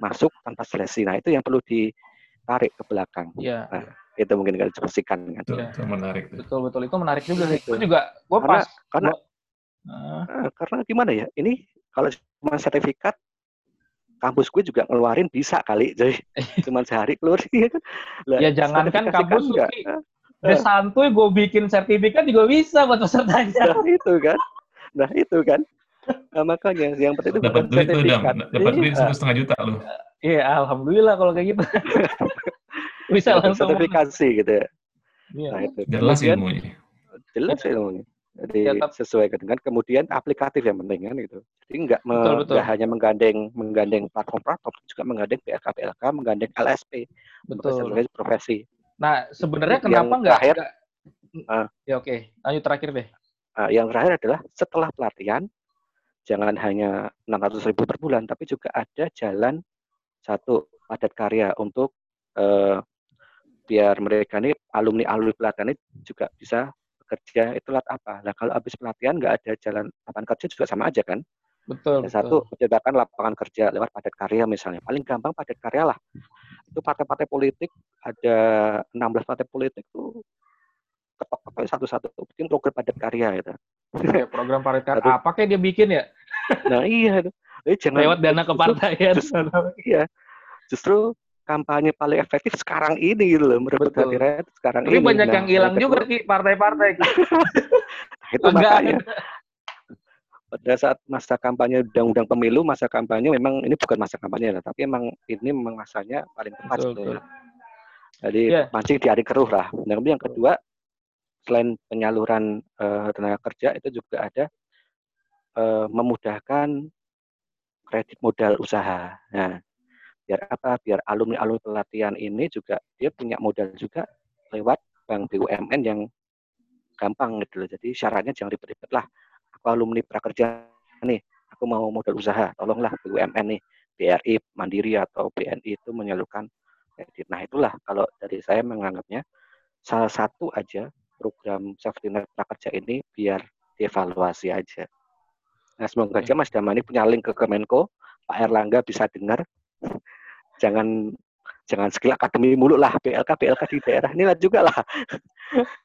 masuk tanpa seleksi? Nah itu yang perlu ditarik ke belakang. Ya. Nah, itu mungkin kita diskusikan kan. Betul, itu menarik. Betul betul itu menarik juga sih. Itu juga gua karena, pas karena gua, uh, karena gimana ya? Ini kalau cuma sertifikat kampus gue juga ngeluarin bisa kali jadi cuma sehari keluar ya kan lah, ya jangan kan kampus kan udah santuy gue bikin sertifikat juga bisa buat pesertanya nah, itu kan nah itu kan Nah, makanya yang penting itu dapat duit tuh dapat duit satu setengah juta loh. Iya, alhamdulillah kalau kayak gitu. Bisa langsung sertifikasi gitu ya. Iya. Nah, itu. Jelas ilmunya. Jelas ilmunya. Jadi ya, sesuaikan dengan kemudian aplikatif yang penting kan gitu. Jadi nggak me, hanya menggandeng menggandeng platform-platform, juga menggandeng PLK PLK, menggandeng LSP, betul. profesi. Nah sebenarnya kenapa nggak? Terakhir, uh, ya oke, okay. lanjut terakhir deh. Uh, yang terakhir adalah setelah pelatihan jangan hanya 600 ribu per bulan, tapi juga ada jalan satu padat karya untuk eh, biar mereka ini alumni alumni pelatihan ini juga bisa bekerja itu lat apa? Nah kalau habis pelatihan nggak ada jalan lapangan kerja juga sama aja kan? Betul. Yang satu menciptakan lapangan kerja lewat padat karya misalnya. Paling gampang padat karya lah. Itu partai-partai politik ada 16 partai politik tuh ketok-ketok satu-satu bikin program padat karya gitu. Ya, program padat karya apa kayak dia bikin ya? Nah iya, Jadi jangan lewat dana kepartaian. iya, justru kampanye paling efektif sekarang ini gitu loh merebut hati rakyat sekarang Tapi ini. banyak nah, yang hilang juga ki partai-partai. nah, itu makanya pada saat masa kampanye undang-undang pemilu, masa kampanye memang ini bukan masa kampanye lah, tapi memang ini memang masanya paling tepat betul, Jadi yeah. mancing di hari keruh lah. Dan kemudian yang kedua, selain penyaluran uh, tenaga kerja itu juga ada uh, memudahkan kredit modal usaha. Nah, biar apa? Biar alumni-alumni pelatihan ini juga dia punya modal juga lewat bank BUMN yang gampang gitu loh. Jadi syaratnya jangan ribet-ribet lah. Aku alumni prakerja nih, aku mau modal usaha, tolonglah BUMN nih, BRI, Mandiri atau BNI itu menyalurkan kredit. Nah itulah kalau dari saya menganggapnya salah satu aja program safety net prakerja ini biar dievaluasi aja. Nah, semoga aja Mas Damani punya link ke Kemenko, Pak Erlangga bisa dengar. Jangan jangan skill akademi mulu lah, PLK PLK di daerah ini lah juga lah.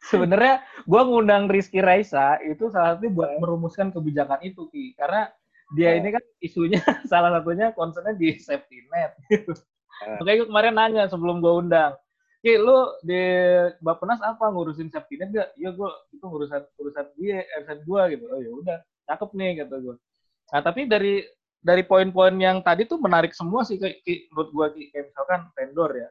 Sebenarnya gue ngundang Rizky Raisa itu salah satu buat merumuskan kebijakan itu Ki, karena dia ini kan isunya salah satunya concernnya di safety net. Makanya gue kemarin nanya sebelum gue undang, Ki, lu di Bapenas apa ngurusin safety net gak? Iya, gue itu ngurusan urusan dia, urusan gue gitu. Oh ya udah, cakep nih kata gue. Nah tapi dari dari poin-poin yang tadi tuh menarik semua sih kayak, menurut gua kayak misalkan vendor ya.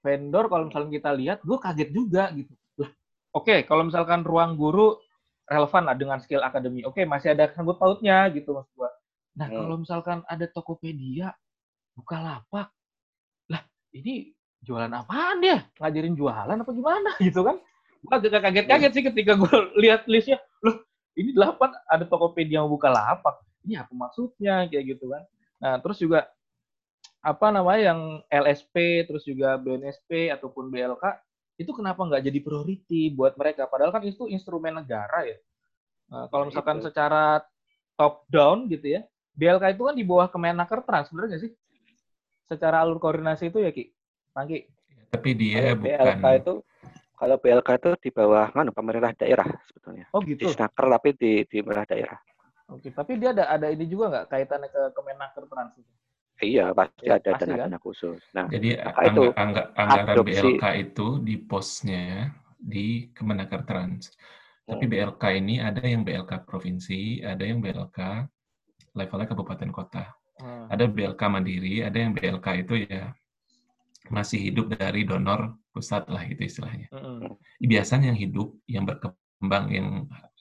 Vendor kalau misalnya kita lihat, gua kaget juga gitu. Lah, oke, okay, kalau misalkan ruang guru relevan lah dengan skill akademi. Oke, okay, masih ada sangkut pautnya gitu mas gua. Nah, hmm. kalau misalkan ada Tokopedia, buka lapak, lah ini jualan apaan dia? Ngajarin jualan apa gimana gitu kan? Gua agak kaget-kaget sih ketika gue lihat listnya. Loh, ini delapan ada Tokopedia yang buka lapak. Ini apa maksudnya kayak gitu kan? Nah, terus juga apa namanya yang LSP terus juga BNSP ataupun BLK itu kenapa nggak jadi priority buat mereka? Padahal kan itu instrumen negara ya. Nah, kalau misalkan itu. secara top down gitu ya BLK itu kan di bawah Kemenaker Trans sebenarnya nggak sih? Secara alur koordinasi itu ya Ki? Pangki tapi dia kalau bukan BLK itu kalau BLK itu di bawah mana pemerintah daerah sebetulnya. Oh gitu? Di Snaker tapi di di pemerintah daerah oke tapi dia ada ada ini juga nggak kaitannya ke Kemenaker Trans itu Iya, pasti ya, ada pasti dana, kan? khusus. Nah, jadi angga, itu angga, anggaran adopsi. BLK itu di posnya di Kemenaker Trans. Tapi hmm. BLK ini ada yang BLK provinsi, ada yang BLK levelnya kabupaten kota. Hmm. Ada BLK mandiri, ada yang BLK itu ya masih hidup dari donor pusat lah itu istilahnya. Hmm. Biasanya yang hidup, yang berkembang, yang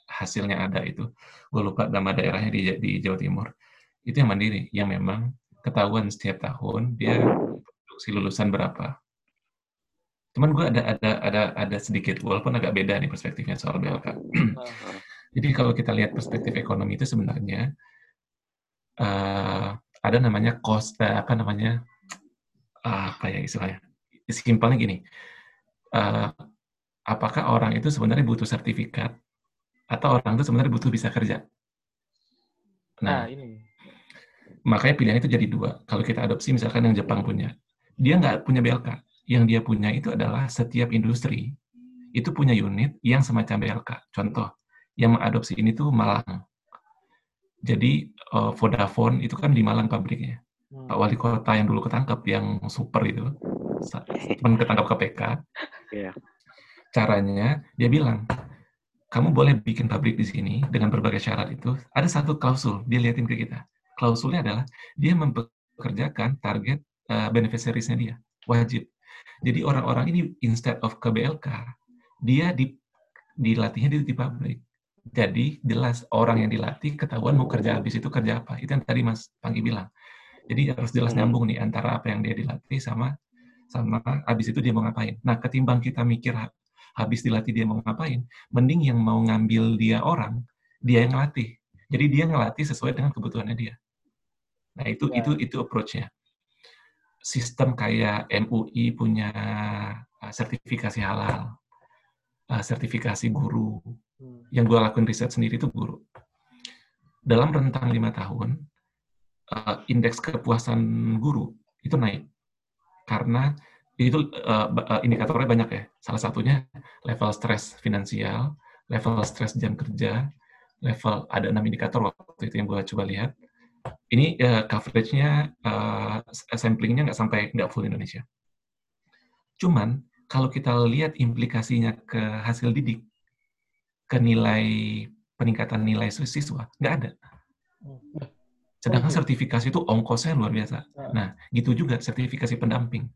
hasilnya ada itu, gue lupa nama daerahnya di, di Jawa Timur, itu yang mandiri, yang memang ketahuan setiap tahun dia produksi lulusan berapa. Cuman gue ada ada ada ada sedikit walaupun agak beda nih perspektifnya soal BLK. Jadi kalau kita lihat perspektif ekonomi itu sebenarnya uh, ada namanya cost uh, apa namanya uh, apa ya istilahnya? Simpelnya gini uh, apakah orang itu sebenarnya butuh sertifikat atau orang itu sebenarnya butuh bisa kerja nah, nah ini Makanya pilihan itu jadi dua. Kalau kita adopsi misalkan yang Jepang punya, dia nggak punya BLK. Yang dia punya itu adalah setiap industri itu punya unit yang semacam BLK. Contoh, yang mengadopsi ini tuh Malang. Jadi uh, Vodafone itu kan di Malang pabriknya. Hmm. Pak Wali Kota yang dulu ketangkep, yang super itu, teman ketangkap KPK. Yeah. Caranya dia bilang, kamu boleh bikin pabrik di sini dengan berbagai syarat itu. Ada satu klausul, dia liatin ke kita klausulnya adalah dia mempekerjakan target uh, beneficiaries-nya dia, wajib. Jadi orang-orang ini instead of ke BLK, dia di dilatihnya di, di pabrik. Jadi jelas orang yang dilatih ketahuan mau kerja habis itu kerja apa. Itu yang tadi Mas Panggi bilang. Jadi harus jelas hmm. nyambung nih antara apa yang dia dilatih sama sama habis itu dia mau ngapain. Nah, ketimbang kita mikir habis dilatih dia mau ngapain, mending yang mau ngambil dia orang, dia yang ngelatih. Jadi dia ngelatih sesuai dengan kebutuhannya dia. Nah, itu ya. itu itu approach-nya. Sistem kayak MUI punya uh, sertifikasi halal, uh, sertifikasi guru. Hmm. Yang gue lakuin riset sendiri itu guru. Dalam rentang lima tahun, uh, indeks kepuasan guru itu naik karena itu uh, indikatornya banyak ya. Salah satunya level stres finansial, level stres jam kerja, level ada enam indikator waktu itu yang gue coba lihat ini uh, coveragenya, uh, samplingnya nggak sampai nggak full Indonesia. Cuman kalau kita lihat implikasinya ke hasil didik, ke nilai peningkatan nilai siswa, nggak ada. Sedangkan sertifikasi itu ongkosnya luar biasa. Nah, gitu juga sertifikasi pendamping.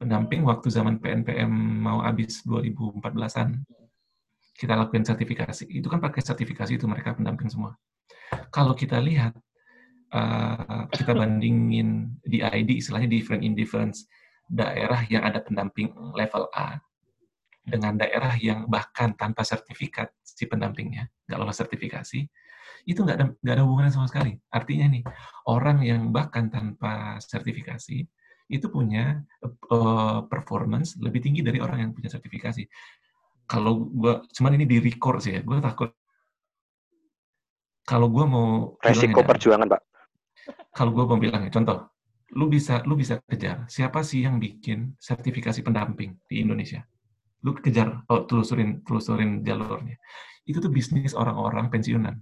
Pendamping waktu zaman PNPM mau habis 2014-an, kita lakukan sertifikasi. Itu kan pakai sertifikasi itu mereka pendamping semua. Kalau kita lihat uh, kita bandingin di ID istilahnya different indifference daerah yang ada pendamping level A dengan daerah yang bahkan tanpa sertifikat si pendampingnya nggak lolos sertifikasi itu nggak ada nggak ada hubungannya sama sekali artinya nih orang yang bahkan tanpa sertifikasi itu punya uh, performance lebih tinggi dari orang yang punya sertifikasi kalau gua cuman ini di record sih ya gue takut kalau gue mau resiko perjuangan pak kalau gue mau bilang ya, contoh, lu bisa lu bisa kejar siapa sih yang bikin sertifikasi pendamping di Indonesia. Lu kejar, oh, telusurin telusurin jalurnya. Itu tuh bisnis orang-orang pensiunan.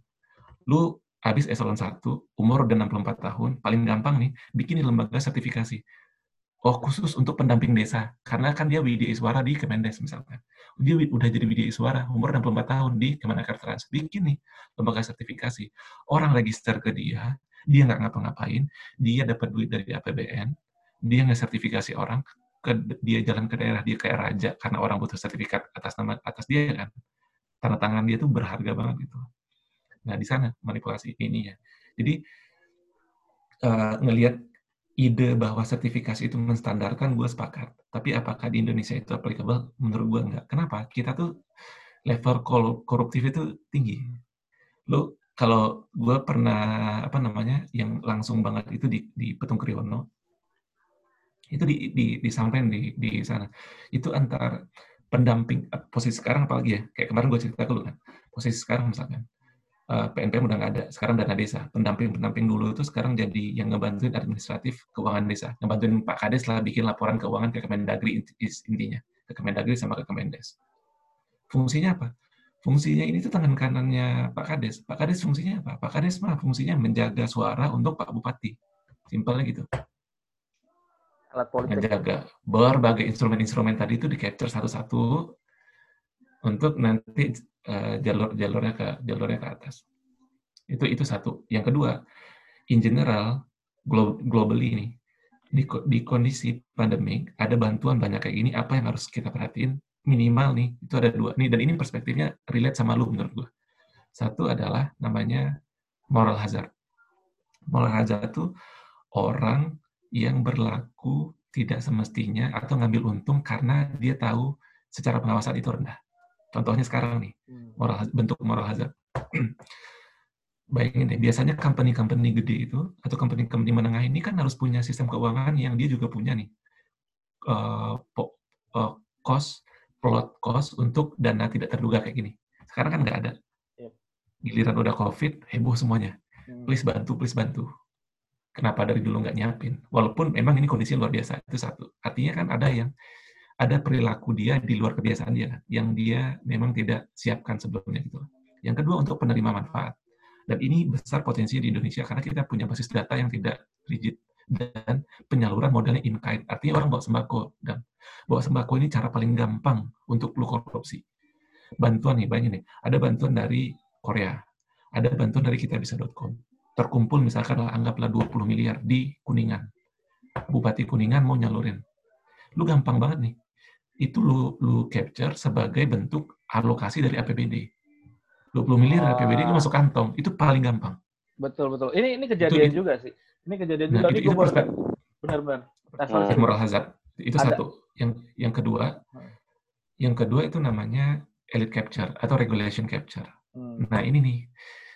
Lu habis eselon 1, umur udah 64 tahun, paling gampang nih, bikin lembaga sertifikasi. Oh, khusus untuk pendamping desa. Karena kan dia Widya Iswara di Kemendes misalkan. Dia udah jadi Widya Iswara, umur 64 tahun di Kemenaker Trans. Bikin nih lembaga sertifikasi. Orang register ke dia, dia nggak ngapa-ngapain, dia dapat duit dari APBN, dia nggak sertifikasi orang, ke, dia jalan ke daerah dia kayak raja karena orang butuh sertifikat atas nama atas dia kan tanda tangan dia tuh berharga banget gitu nah di sana manipulasi ini ya jadi uh, ngelihat ide bahwa sertifikasi itu menstandarkan gue sepakat. Tapi apakah di Indonesia itu applicable? Menurut gue enggak. Kenapa? Kita tuh level koruptif itu tinggi. Lo kalau gue pernah apa namanya yang langsung banget itu di, di Petung Kriono itu di, di, disampaikan di, di sana. Itu antar pendamping, eh, posisi sekarang apalagi ya, kayak kemarin gue cerita dulu kan, posisi sekarang misalkan, uh, eh, PNPM udah nggak ada, sekarang dana desa. Pendamping-pendamping dulu itu sekarang jadi yang ngebantuin administratif keuangan desa, ngebantuin Pak Kades lah bikin laporan keuangan ke Kemendagri intinya, ke Kemendagri sama ke Kemendes. Fungsinya apa? Fungsinya ini tuh tangan kanannya Pak Kades. Pak Kades fungsinya apa? Pak Kades mah fungsinya menjaga suara untuk Pak Bupati. Simpelnya gitu alat politik. Menjaga berbagai instrumen-instrumen tadi itu di capture satu-satu untuk nanti uh, jalur-jalurnya ke jalurnya ke atas. Itu itu satu. Yang kedua, in general globally ini di, di kondisi pandemik ada bantuan banyak kayak gini apa yang harus kita perhatiin minimal nih itu ada dua nih dan ini perspektifnya relate sama lu menurut gua satu adalah namanya moral hazard moral hazard itu orang yang berlaku tidak semestinya atau ngambil untung karena dia tahu secara pengawasan itu rendah. Contohnya sekarang nih, hmm. moral, bentuk moral hazard. Bayangin deh, biasanya company-company gede itu, atau company-company menengah ini kan harus punya sistem keuangan yang dia juga punya nih. Uh, uh, cost, plot cost untuk dana tidak terduga kayak gini. Sekarang kan nggak ada. Giliran udah COVID, heboh semuanya. Hmm. Please bantu, please bantu Kenapa dari dulu nggak nyiapin? Walaupun memang ini kondisi luar biasa, itu satu. Artinya kan ada yang ada perilaku dia di luar kebiasaan dia, yang dia memang tidak siapkan sebelumnya gitu. Yang kedua untuk penerima manfaat. Dan ini besar potensi di Indonesia karena kita punya basis data yang tidak rigid dan penyaluran modalnya in kind. Artinya orang bawa sembako dan bawa sembako ini cara paling gampang untuk lu korupsi. Bantuan nih, banyak nih. Ada bantuan dari Korea, ada bantuan dari kitabisa.com, terkumpul misalkan anggaplah 20 miliar di Kuningan. Bupati Kuningan mau nyalurin. Lu gampang banget nih. Itu lu, lu capture sebagai bentuk alokasi dari APBD. 20 miliar oh. APBD itu masuk kantong. Itu paling gampang. Betul, betul. Ini ini kejadian itu, juga sih. Ini kejadian nah, juga. Itu, itu benar-benar. Nah, moral hazard. Itu Ada. satu. Yang yang kedua, yang kedua itu namanya elite capture atau regulation capture. Hmm. Nah, ini nih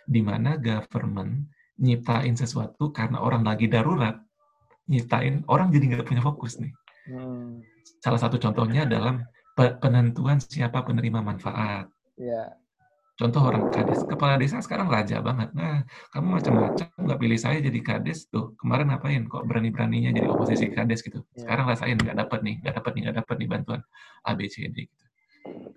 di mana government nyiptain sesuatu karena orang lagi darurat, nyiptain orang jadi nggak punya fokus nih. Hmm. Salah satu contohnya dalam penentuan siapa penerima manfaat. Yeah. Contoh orang kades, kepala desa sekarang raja banget. Nah, kamu macam-macam nggak pilih saya jadi kades tuh. Kemarin ngapain? Kok berani-beraninya jadi oposisi kades gitu? Yeah. Sekarang rasain nggak dapat nih, nggak dapat nih, nggak dapat nih bantuan ABCD gitu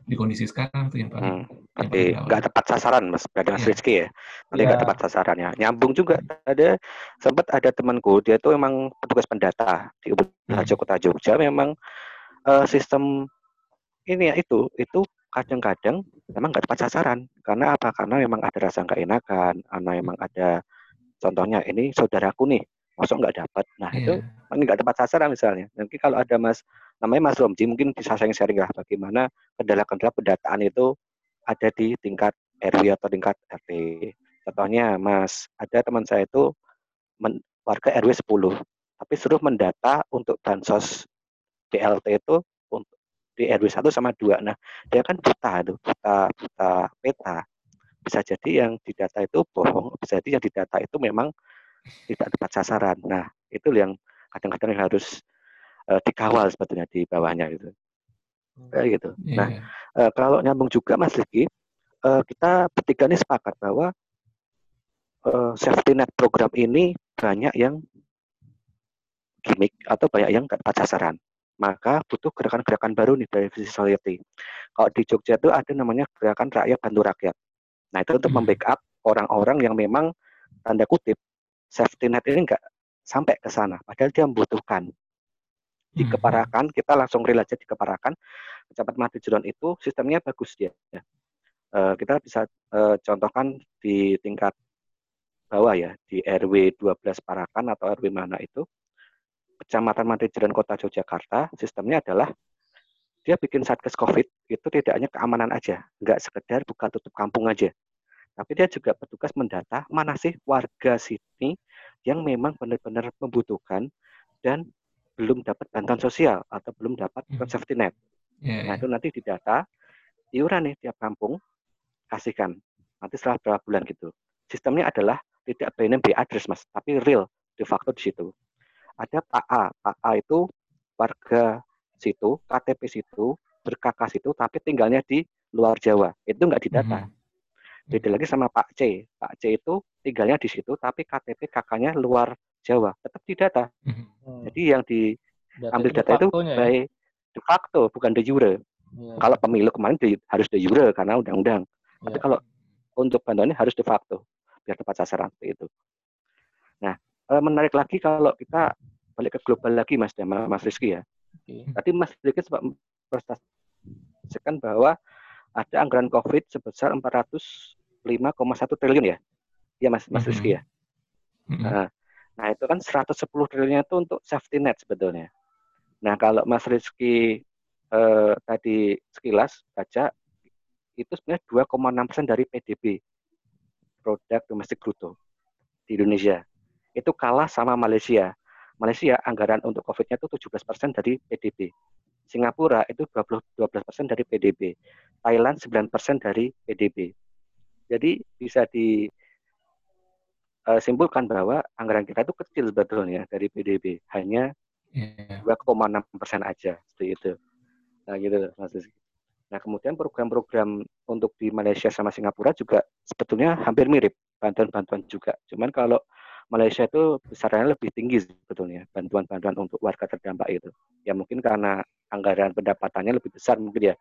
di kondisi sekarang tuh yang paling hmm. Tapi nggak tepat sasaran mas, ada mas yeah. Rizky ya. Nanti nggak yeah. tepat sasarannya. Nyambung juga. Ada sempat ada temanku dia tuh emang petugas pendata di hmm. Kota Jogja. Memang uh, sistem ini ya itu itu kadang-kadang memang nggak tepat sasaran. Karena apa? Karena memang ada rasa nggak enakan. Karena memang ada contohnya ini saudaraku nih masuk nggak dapat. Nah yeah. itu iya. nggak tepat sasaran misalnya. Nanti kalau ada mas namanya Mas Romji mungkin bisa sharing-sharing lah bagaimana kendala-kendala pendataan itu ada di tingkat RW atau tingkat RT. Contohnya Mas, ada teman saya itu men, warga RW 10, tapi suruh mendata untuk bansos DLT itu untuk di RW 1 sama 2. Nah, dia kan buta tuh, buta buta peta. Bisa jadi yang didata itu bohong, bisa jadi yang didata itu memang tidak tepat sasaran. Nah, itu yang kadang-kadang harus uh, dikawal sebetulnya di bawahnya gitu. Hmm. Kayak gitu. Yeah. Nah, uh, kalau nyambung juga Mas Riki, uh, kita bertiga ini sepakat bahwa uh, safety net program ini banyak yang gimmick atau banyak yang nggak tepat sasaran. Maka butuh gerakan-gerakan baru nih dari society. Kalau di Jogja itu ada namanya gerakan rakyat bantu rakyat. Nah itu untuk hmm. membackup orang-orang yang memang tanda kutip safety net ini nggak sampai ke sana, padahal dia membutuhkan di hmm. Keparakan kita langsung rela aja di Keparakan Kecamatan Mati Juron itu sistemnya bagus dia ya. uh, kita bisa uh, contohkan di tingkat bawah ya di RW 12 Parakan atau RW mana itu Kecamatan Mantijiran Kota Yogyakarta sistemnya adalah dia bikin satgas COVID itu tidak hanya keamanan aja, nggak sekedar buka tutup kampung aja, tapi dia juga bertugas mendata mana sih warga sini yang memang benar-benar membutuhkan dan belum dapat bantuan sosial atau belum dapat hmm. safety net. Yeah. Nah itu nanti didata, iuran nih tiap kampung kasihkan nanti setelah berapa bulan gitu. Sistemnya adalah tidak BNB address mas, tapi real de facto di situ. Ada Pak A, Pak A itu warga situ, KTP situ, berkakas situ, tapi tinggalnya di luar Jawa. Itu nggak didata. Mm -hmm. Beda lagi sama Pak C. Pak C itu tinggalnya di situ, tapi KTP kakaknya luar Jawa. Tetap didata. Mm -hmm. Jadi yang diambil data itu ya? baik de facto, bukan de jure. Yeah. Kalau pemilu kemarin di, harus de jure karena undang-undang. Yeah. Tapi kalau untuk bantuannya harus de facto, biar tepat sasaran seperti itu. Nah, eh, menarik lagi kalau kita balik ke global lagi Mas Mas Rizky ya. Okay. Tadi Mas Rizky sempat prestasikan bahwa ada anggaran COVID sebesar 405,1 triliun ya. Iya Mas, Mas Rizky ya. Mm -hmm. Nah, nah, itu kan 110 triliunnya itu untuk safety net sebetulnya. Nah, kalau Mas Rizky eh, tadi sekilas baca itu sebenarnya 2,6 persen dari PDB produk domestik bruto di Indonesia. Itu kalah sama Malaysia. Malaysia anggaran untuk COVID-nya itu 17% dari PDB. Singapura itu 20, 12% dari PDB. Thailand 9% dari PDB. Jadi bisa disimpulkan eh, bahwa anggaran kita itu kecil sebetulnya dari PDB. Hanya yeah. 2,6 persen aja seperti itu. Nah gitu Mas Nah kemudian program-program untuk di Malaysia sama Singapura juga sebetulnya hampir mirip bantuan-bantuan juga. Cuman kalau Malaysia itu besarannya lebih tinggi sebetulnya bantuan-bantuan untuk warga terdampak itu. Ya mungkin karena anggaran pendapatannya lebih besar mungkin ya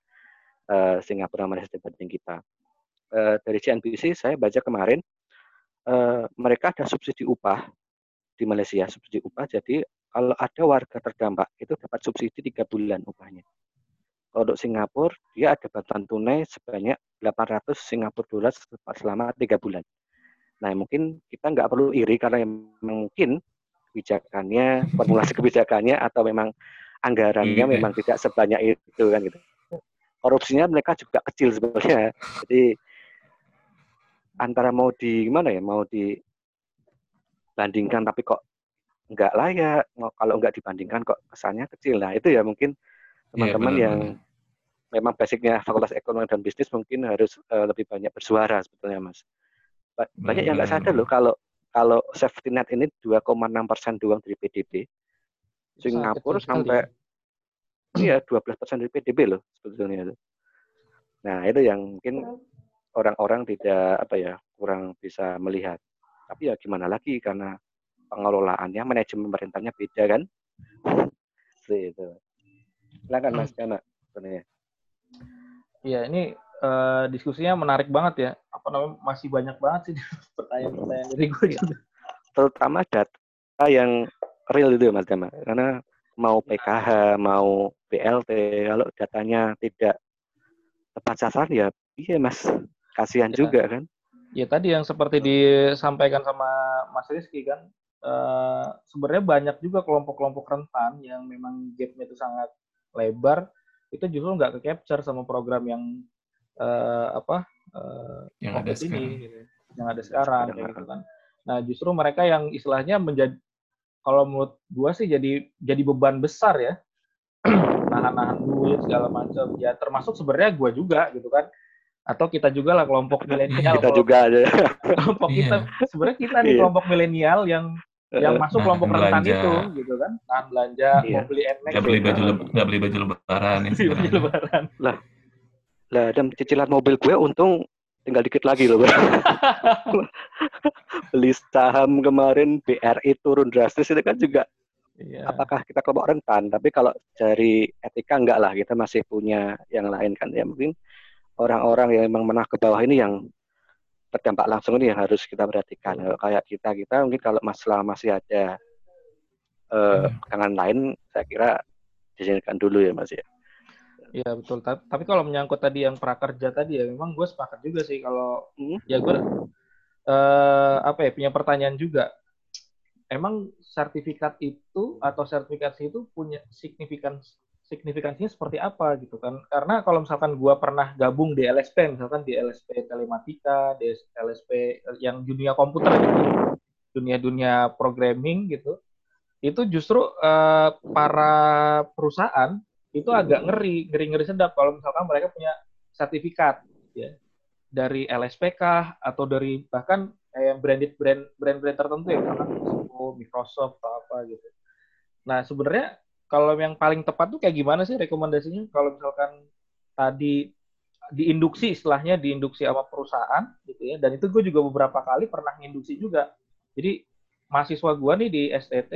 uh, Singapura Malaysia dibanding kita. Uh, dari CNBC saya baca kemarin uh, mereka ada subsidi upah di Malaysia subsidi upah jadi kalau ada warga terdampak itu dapat subsidi tiga bulan upahnya. Kalau untuk Singapura dia ada bantuan tunai sebanyak 800 Singapura dolar selama tiga bulan. Nah, mungkin kita nggak perlu iri karena mungkin kebijakannya, formulasi kebijakannya atau memang anggarannya hmm. memang tidak sebanyak itu kan gitu. Korupsinya mereka juga kecil sebenarnya. Jadi antara mau di gimana ya, mau dibandingkan tapi kok nggak layak, mau kalau nggak dibandingkan kok kesannya kecil. Nah itu ya mungkin iya, teman-teman yeah, yang memang basicnya fakultas ekonomi dan bisnis mungkin harus uh, lebih banyak bersuara sebetulnya mas banyak yang nggak sadar loh kalau kalau safety net ini 2,6 persen doang dari PDB. Singapura sampai iya 12 persen dari PDB loh sebetulnya itu. Nah itu yang mungkin orang-orang tidak apa ya kurang bisa melihat. Tapi ya gimana lagi karena pengelolaannya manajemen pemerintahnya beda kan. Seperti itu. Silakan Mas Kana sebenarnya. Iya ini uh, diskusinya menarik banget ya. Apa namanya masih banyak banget sih pertanyaan-pertanyaan dari gue juga. Terutama data yang real itu Mas Dama. Karena mau PKH, mau BLT, kalau datanya tidak tepat sasaran ya iya Mas. Kasihan ya. juga kan. Ya tadi yang seperti disampaikan sama Mas Rizky kan, uh, sebenarnya banyak juga kelompok-kelompok rentan yang memang gapnya itu sangat lebar, itu justru nggak ke capture sama program yang uh, apa uh, yang ada ini gitu. yang ada sekarang kayak gitu kan. Nah justru mereka yang istilahnya menjadi kalau menurut gua sih jadi jadi beban besar ya. Nahan-nahan duit segala macam. Ya termasuk sebenarnya gua juga gitu kan atau kita juga lah kelompok milenial kita juga ada kelompok yeah. kita sebenarnya kita nih yeah. kelompok milenial yang yang masuk nah, kelompok rentan itu gitu kan nahan belanja iya. mau beli enek nggak beli baju nggak beli baju lebaran beli baju lebaran lah lah dan cicilan mobil gue untung tinggal dikit lagi loh. Beli saham kemarin BRI turun drastis itu kan juga iya. apakah kita kelompok rentan? Tapi kalau dari etika enggak lah, kita masih punya yang lain kan ya mungkin orang-orang yang memang menang ke bawah ini yang terdampak langsung ini yang harus kita perhatikan. Kalau kayak kita kita mungkin kalau masalah masih ada uh, hmm. lain, saya kira dijadikan dulu ya mas ya. Iya betul. Tapi kalau menyangkut tadi yang prakerja tadi ya memang gue sepakat juga sih kalau hmm? ya gue uh, apa ya punya pertanyaan juga. Emang sertifikat itu atau sertifikasi itu punya signifikan signifikansinya seperti apa gitu kan? Karena kalau misalkan gua pernah gabung di LSP, misalkan di LSP telematika, di LSP yang dunia komputer gitu, dunia-dunia programming gitu, itu justru uh, para perusahaan itu agak ngeri, ngeri-ngeri sedap kalau misalkan mereka punya sertifikat ya dari LSPK atau dari bahkan kayak branded brand brand-brand tertentu ya misalkan Microsoft atau apa gitu. Nah sebenarnya kalau yang paling tepat tuh kayak gimana sih rekomendasinya kalau misalkan tadi diinduksi istilahnya diinduksi sama perusahaan gitu ya dan itu gue juga beberapa kali pernah induksi juga jadi mahasiswa gue nih di STT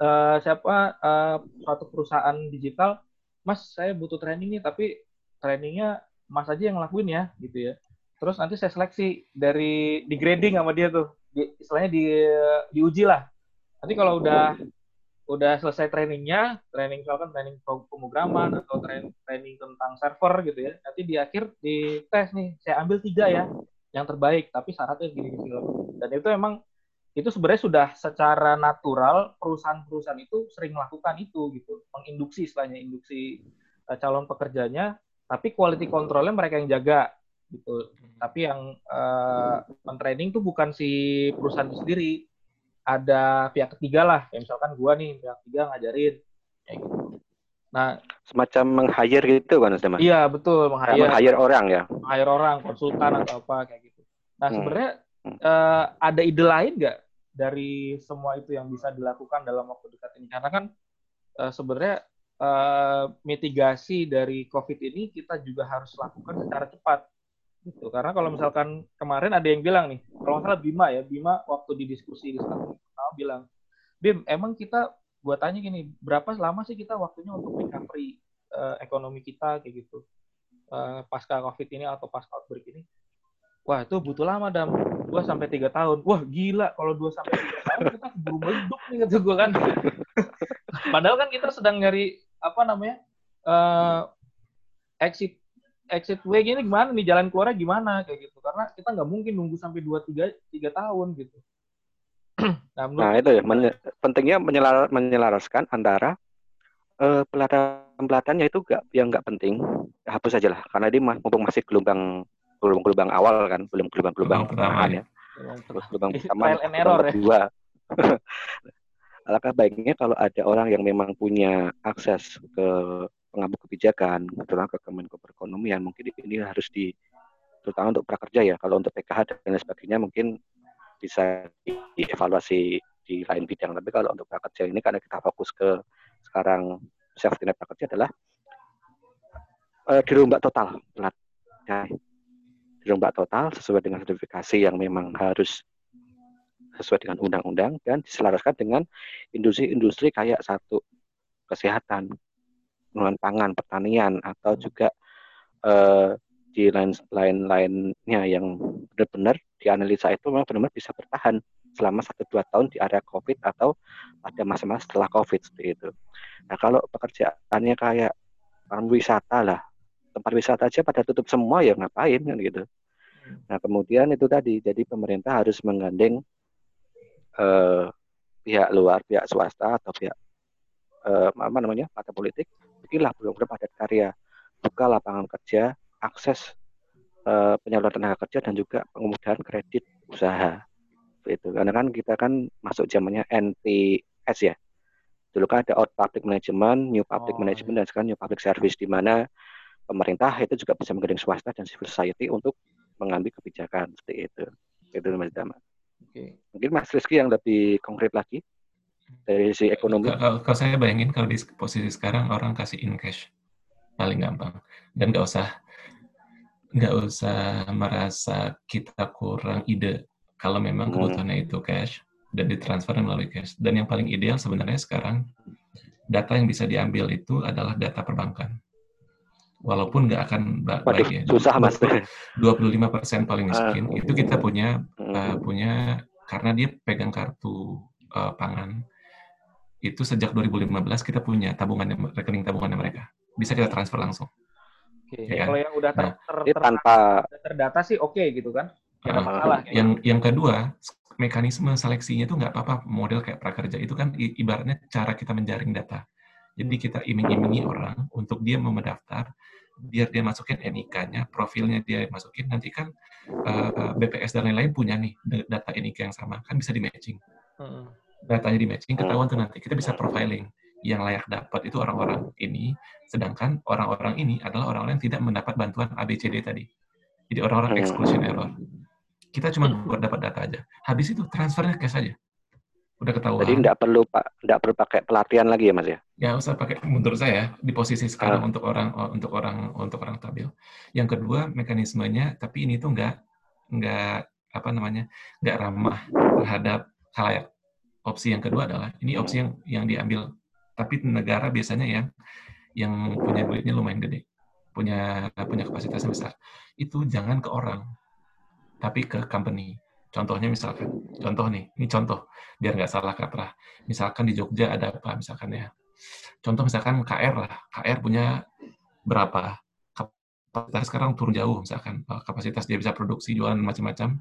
uh, siapa uh, suatu perusahaan digital, Mas saya butuh training nih tapi trainingnya Mas aja yang ngelakuin ya gitu ya. Terus nanti saya seleksi dari di grading sama dia tuh, di, istilahnya di diuji lah. Nanti kalau udah udah selesai trainingnya, training misalkan training pemrograman atau training, training tentang server gitu ya, nanti di akhir di tes nih, saya ambil tiga ya, yang terbaik, tapi syaratnya gini-gini. Dan itu emang itu sebenarnya sudah secara natural perusahaan-perusahaan itu sering melakukan itu gitu menginduksi istilahnya induksi uh, calon pekerjanya tapi quality controlnya mereka yang jaga gitu. Tapi yang uh, mentraining tuh bukan si perusahaan itu sendiri ada pihak ketiga lah. Kayak misalkan gua nih pihak ketiga ngajarin. Kayak gitu. Nah semacam meng-hire gitu kan teman iya betul meng-hire. Meng orang ya? Meng-hire orang konsultan atau apa kayak gitu. Nah hmm. sebenarnya uh, ada ide lain nggak dari semua itu yang bisa dilakukan dalam waktu dekat ini? Karena kan uh, sebenarnya uh, mitigasi dari COVID ini kita juga harus lakukan secara cepat. Gitu. Karena kalau misalkan kemarin ada yang bilang nih, kalau salah Bima ya, Bima waktu di diskusi di sana bilang, Bim, emang kita buat tanya gini, berapa lama sih kita waktunya untuk recovery uh, ekonomi kita kayak gitu? Uh, pasca COVID ini atau pasca outbreak ini? Wah, itu butuh lama, Dam. 2 sampai 3 tahun. Wah, gila kalau 2 sampai 3 tahun kita keburu meledup nih kata gue kan. Padahal kan kita sedang nyari apa namanya? Uh, exit exit way gini gimana nih jalan keluarnya gimana kayak gitu. Karena kita nggak mungkin nunggu sampai 2 3 3 tahun gitu. nah, nah, itu ya men pentingnya menyelar menyelaraskan antara uh, pelatihan-pelatihannya itu gak, yang nggak penting hapus aja lah karena dia mumpung masih gelombang gelombang-gelombang awal kan, belum gelombang-gelombang pertama ya. Terus gelombang pertama, gelombang ya. kedua. Alangkah baiknya kalau ada orang yang memang punya akses ke pengambil kebijakan, terutama ke Kemenko Perekonomian, mungkin ini harus di terutama untuk prakerja ya. Kalau untuk PKH dan lain sebagainya mungkin bisa dievaluasi di lain bidang. Tapi kalau untuk prakerja ini karena kita fokus ke sekarang safety net prakerja adalah uh, dirombak total dirombak total sesuai dengan sertifikasi yang memang harus sesuai dengan undang-undang dan diselaraskan dengan industri-industri kayak satu kesehatan, pengelolaan pangan, pertanian atau juga eh, di lain lain-lainnya yang benar-benar dianalisa itu memang benar-benar bisa bertahan selama satu dua tahun di area COVID atau pada masa-masa setelah COVID seperti itu. Nah kalau pekerjaannya kayak wisata lah, tempat wisata aja pada tutup semua ya ngapain kan gitu. Nah kemudian itu tadi jadi pemerintah harus menggandeng eh, pihak luar, pihak swasta atau pihak eh, apa namanya partai politik, bikinlah program padat karya, buka lapangan kerja, akses eh, penyaluran tenaga kerja dan juga pengemudahan kredit usaha. Itu karena kan kita kan masuk zamannya NPS ya. Dulu kan ada out public management, new public oh, management iya. dan sekarang new public service di mana pemerintah itu juga bisa menggandeng swasta dan civil society untuk mengambil kebijakan seperti itu. Itu Mas Dama. Oke. Mungkin Mas Rizky yang lebih konkret lagi dari sisi ekonomi. Kalau, kalau saya bayangin kalau di posisi sekarang orang kasih in cash paling gampang dan nggak usah nggak usah merasa kita kurang ide kalau memang hmm. kebutuhannya itu cash dan ditransfer melalui cash. Dan yang paling ideal sebenarnya sekarang data yang bisa diambil itu adalah data perbankan walaupun nggak akan baik Waduh, ya. Susah mas. 25 persen paling miskin uh, itu kita punya uh, punya karena dia pegang kartu uh, pangan itu sejak 2015 kita punya tabungannya rekening tabungannya mereka bisa kita transfer langsung. Oke, okay. ya kan? kalau yang udah ter, nah, ter, ter, tanpa terdata sih oke okay, gitu kan? uh, masalah. Yang yang kedua, mekanisme seleksinya itu nggak apa-apa model kayak prakerja itu kan ibaratnya cara kita menjaring data. Jadi kita iming-imingi orang untuk dia mau mendaftar, biar dia masukin NIK-nya, profilnya dia masukin, nanti kan uh, eh, BPS dan lain-lain punya nih data NIK yang sama, kan bisa di matching. Datanya di matching, ketahuan tuh nanti kita bisa profiling yang layak dapat itu orang-orang ini, sedangkan orang-orang ini adalah orang-orang yang tidak mendapat bantuan ABCD tadi. Jadi orang-orang hmm. exclusion error. Kita cuma hmm. buat dapat data aja. Habis itu transfernya cash aja. Udah ketahuan. Jadi tidak perlu pak, tidak perlu pakai pelatihan lagi ya mas ya? Ya usah pakai. Menurut saya di posisi sekarang uh. untuk orang untuk orang untuk orang tabil. Yang kedua mekanismenya, tapi ini tuh nggak nggak apa namanya nggak ramah terhadap halayak. Opsi yang kedua adalah ini opsi yang yang diambil tapi negara biasanya yang yang punya duitnya lumayan gede, punya punya kapasitasnya besar. Itu jangan ke orang, tapi ke company. Contohnya misalkan, contoh nih, ini contoh biar nggak salah kaprah. Misalkan di Jogja ada apa misalkan ya. Contoh misalkan KR lah, KR punya berapa kapasitas sekarang turun jauh misalkan eh, kapasitas dia bisa produksi jualan macam-macam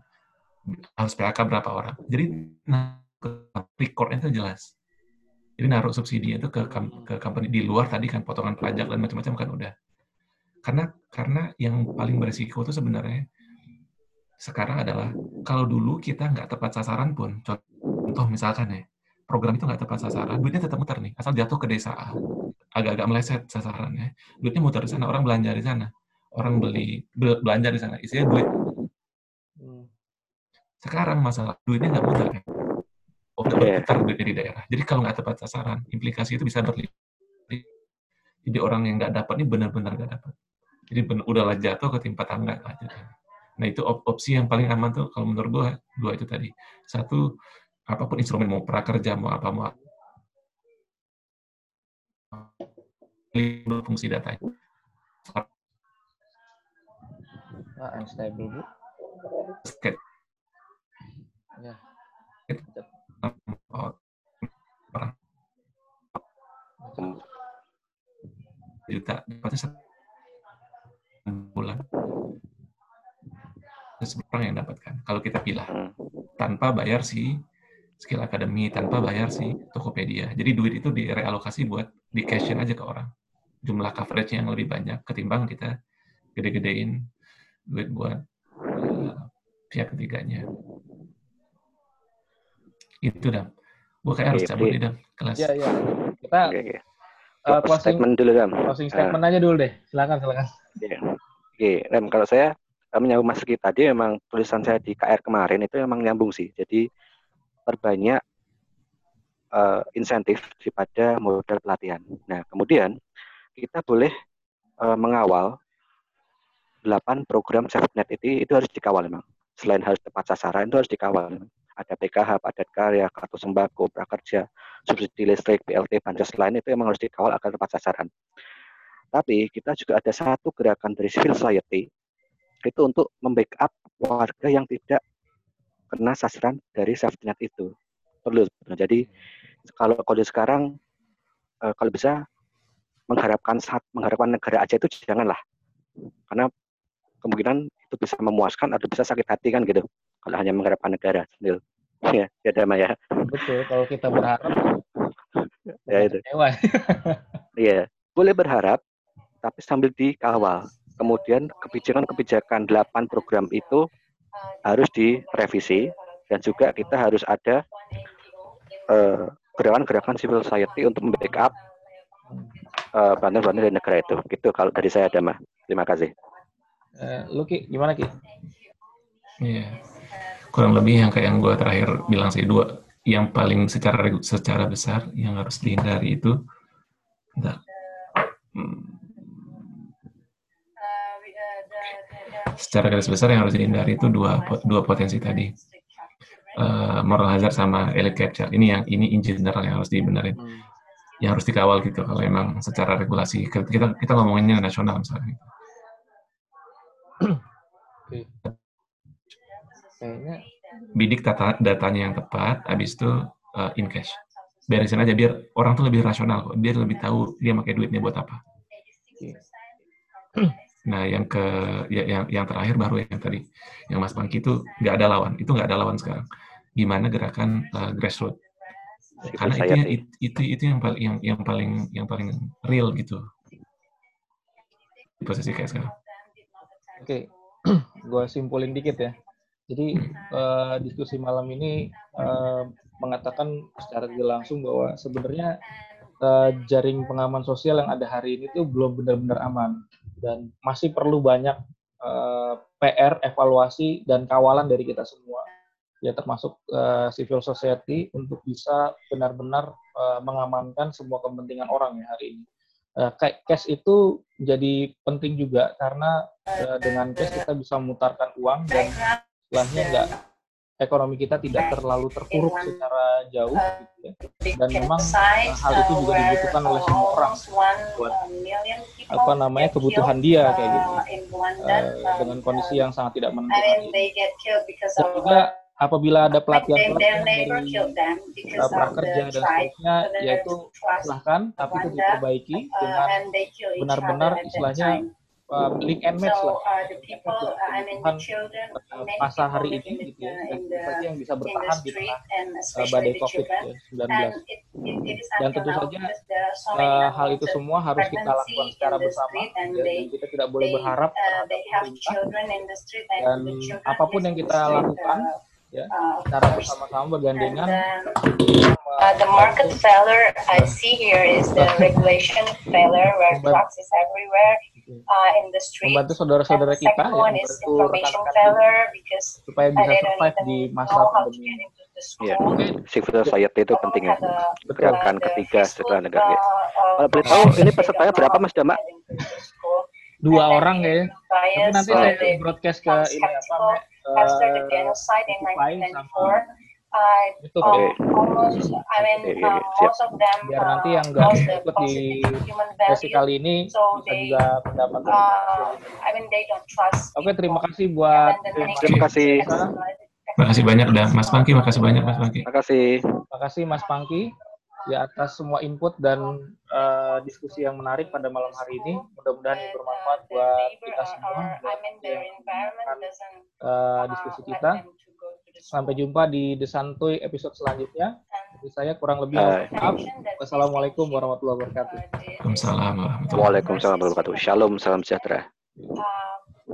harus PHK berapa orang. Jadi nah, recordnya itu jelas jadi naruh subsidi itu ke ke company di luar tadi kan potongan pajak dan macam-macam kan udah. Karena karena yang paling berisiko itu sebenarnya sekarang adalah kalau dulu kita nggak tepat sasaran pun, contoh misalkan ya, program itu nggak tepat sasaran, duitnya tetap muter nih, asal jatuh ke desa A, agak-agak meleset sasarannya, duitnya muter di sana, orang belanja di sana, orang beli belanja di sana, isinya duit. Hmm. Sekarang masalah duitnya nggak muter kan, oh yeah. berputar di daerah. Jadi kalau nggak tepat sasaran, implikasi itu bisa berlipat. Jadi orang yang nggak dapat ini benar-benar nggak dapat. Jadi benar, udahlah jatuh ketimpa tangga aja. Nah itu op opsi yang paling aman tuh kalau menurut gua dua itu tadi. Satu apa pun instrumen mau prakerja mau apa mau fungsi data. Ah, unstable bu. Ya juta dapatnya satu bulan orang yang dapatkan. Kalau kita pilih hmm. tanpa bayar si skill academy tanpa bayar si Tokopedia. Jadi duit itu direalokasi buat di cashin aja ke orang. Jumlah coverage yang lebih banyak ketimbang kita gede-gedein duit buat uh, pihak ketiganya itu dam. Gue kayak harus cabut nih dam kelas ya ya. Kita okay, okay. Uh, closing statement dulu dam. closing statement uh, aja dulu deh. Silakan silakan. Oke okay. dam kalau saya uh, menyambung mas kita tadi memang tulisan saya di KR kemarin itu memang nyambung sih. Jadi perbanyak uh, insentif daripada model pelatihan. Nah kemudian kita boleh uh, mengawal 8 program SafeNet itu itu harus dikawal memang. Selain harus tepat sasaran itu harus dikawal memang ada PKH, padat karya, kartu sembako, prakerja, subsidi listrik, BLT, bansos lain itu memang harus dikawal agar tepat sasaran. Tapi kita juga ada satu gerakan dari civil society itu untuk membackup warga yang tidak kena sasaran dari safety net itu. Perlu. Jadi kalau kode sekarang eh, kalau bisa mengharapkan saat mengharapkan negara aja itu janganlah. Karena kemungkinan itu bisa memuaskan atau bisa sakit hati kan gitu. Kalau hanya mengharapkan negara sendiri ya ya damai ya. Betul kalau kita berharap ya itu. iya boleh berharap tapi sambil dikawal. Kemudian kebijakan-kebijakan delapan program itu harus direvisi dan juga kita harus ada eh, gerakan-gerakan civil society untuk membackup uh, bantuan-bantuan dari negara itu. Gitu kalau dari saya Dama. Terima kasih uh, lu Ki gimana Ki? Iya. Yeah kurang lebih yang kayak yang gue terakhir bilang sih dua. Yang paling secara secara besar yang harus dihindari itu enggak. Hmm, secara garis besar yang harus dihindari itu dua dua potensi tadi. Uh, moral hazard sama elite capture ini yang ini in general yang harus dibenerin. Hmm. yang harus dikawal gitu kalau emang secara regulasi. Kita kita ngomonginnya nasional misalnya kayaknya bidik data datanya yang tepat habis itu uh, in cash beresin aja biar orang tuh lebih rasional kok dia lebih tahu dia pakai duitnya buat apa Nah, yang ke ya, yang yang terakhir baru yang tadi yang Mas Pangki itu nggak ada lawan, itu nggak ada lawan sekarang. Gimana gerakan uh, grassroots? Karena itu, yang, itu itu itu yang paling yang yang paling yang paling real gitu. Di posisi kayak sekarang. Oke, okay. Gue simpulin dikit ya. Jadi uh, diskusi malam ini uh, mengatakan secara langsung bahwa sebenarnya uh, jaring pengaman sosial yang ada hari ini itu belum benar-benar aman dan masih perlu banyak uh, PR, evaluasi dan kawalan dari kita semua ya termasuk uh, civil society untuk bisa benar-benar uh, mengamankan semua kepentingan orang ya hari ini. Uh, cash itu jadi penting juga karena uh, dengan cash kita bisa memutarkan uang dan setelahnya nggak ekonomi kita tidak terlalu terpuruk secara jauh gitu ya. dan memang uh, hal itu juga dibutuhkan oleh semua orang buat apa namanya kebutuhan dia kayak gitu uh, dengan kondisi yang sangat tidak menentu dan juga apabila ada pelatihan pelatihan dari uh, dan seterusnya yaitu silahkan tapi itu diperbaiki dengan benar-benar istilahnya uh, link and match lah. uh, uh, masa hari ini gitu ya dan saja yang bisa bertahan di tengah uh, badai COVID-19 dan tentu saja uh, hal itu semua harus kita lakukan secara bersama ya, dan kita tidak boleh berharap dan apa pun yang kita lakukan ya secara bersama-sama bergandengan Uh, the market failure I see here is the regulation failure where drugs is everywhere uh, in the street. Membantu saudara-saudara kita ya, membantu rekan-rekan supaya bisa survive di masa pandemi. Ya, civil society itu penting ya. Gerakan ketiga setelah negara. Kalau boleh tahu ini pesertanya berapa Mas Dama? Dua orang ya. Tapi nanti saya broadcast ke ini apa? Uh, uh, gitu, um, almost I mean uh, most of them biar nanti yang nggak ikut di sesi kali ini so bisa juga mendapatkan uh, I mean they don't trust oke okay, terima kasih buat terima kasih. terima kasih banyak dan Mas Pangki kasih banyak Mas Pangki. Terima kasih. Terima kasih Mas Pangki ya atas semua input dan uh, diskusi yang menarik pada malam hari ini. Mudah-mudahan ini bermanfaat buat kita semua uh, diskusi kita. Sampai jumpa di Desantuy episode selanjutnya. Jadi saya kurang lebih maaf. Wassalamualaikum warahmatullahi wabarakatuh. Waalaikumsalam warahmatullahi wabarakatuh. Shalom, salam sejahtera.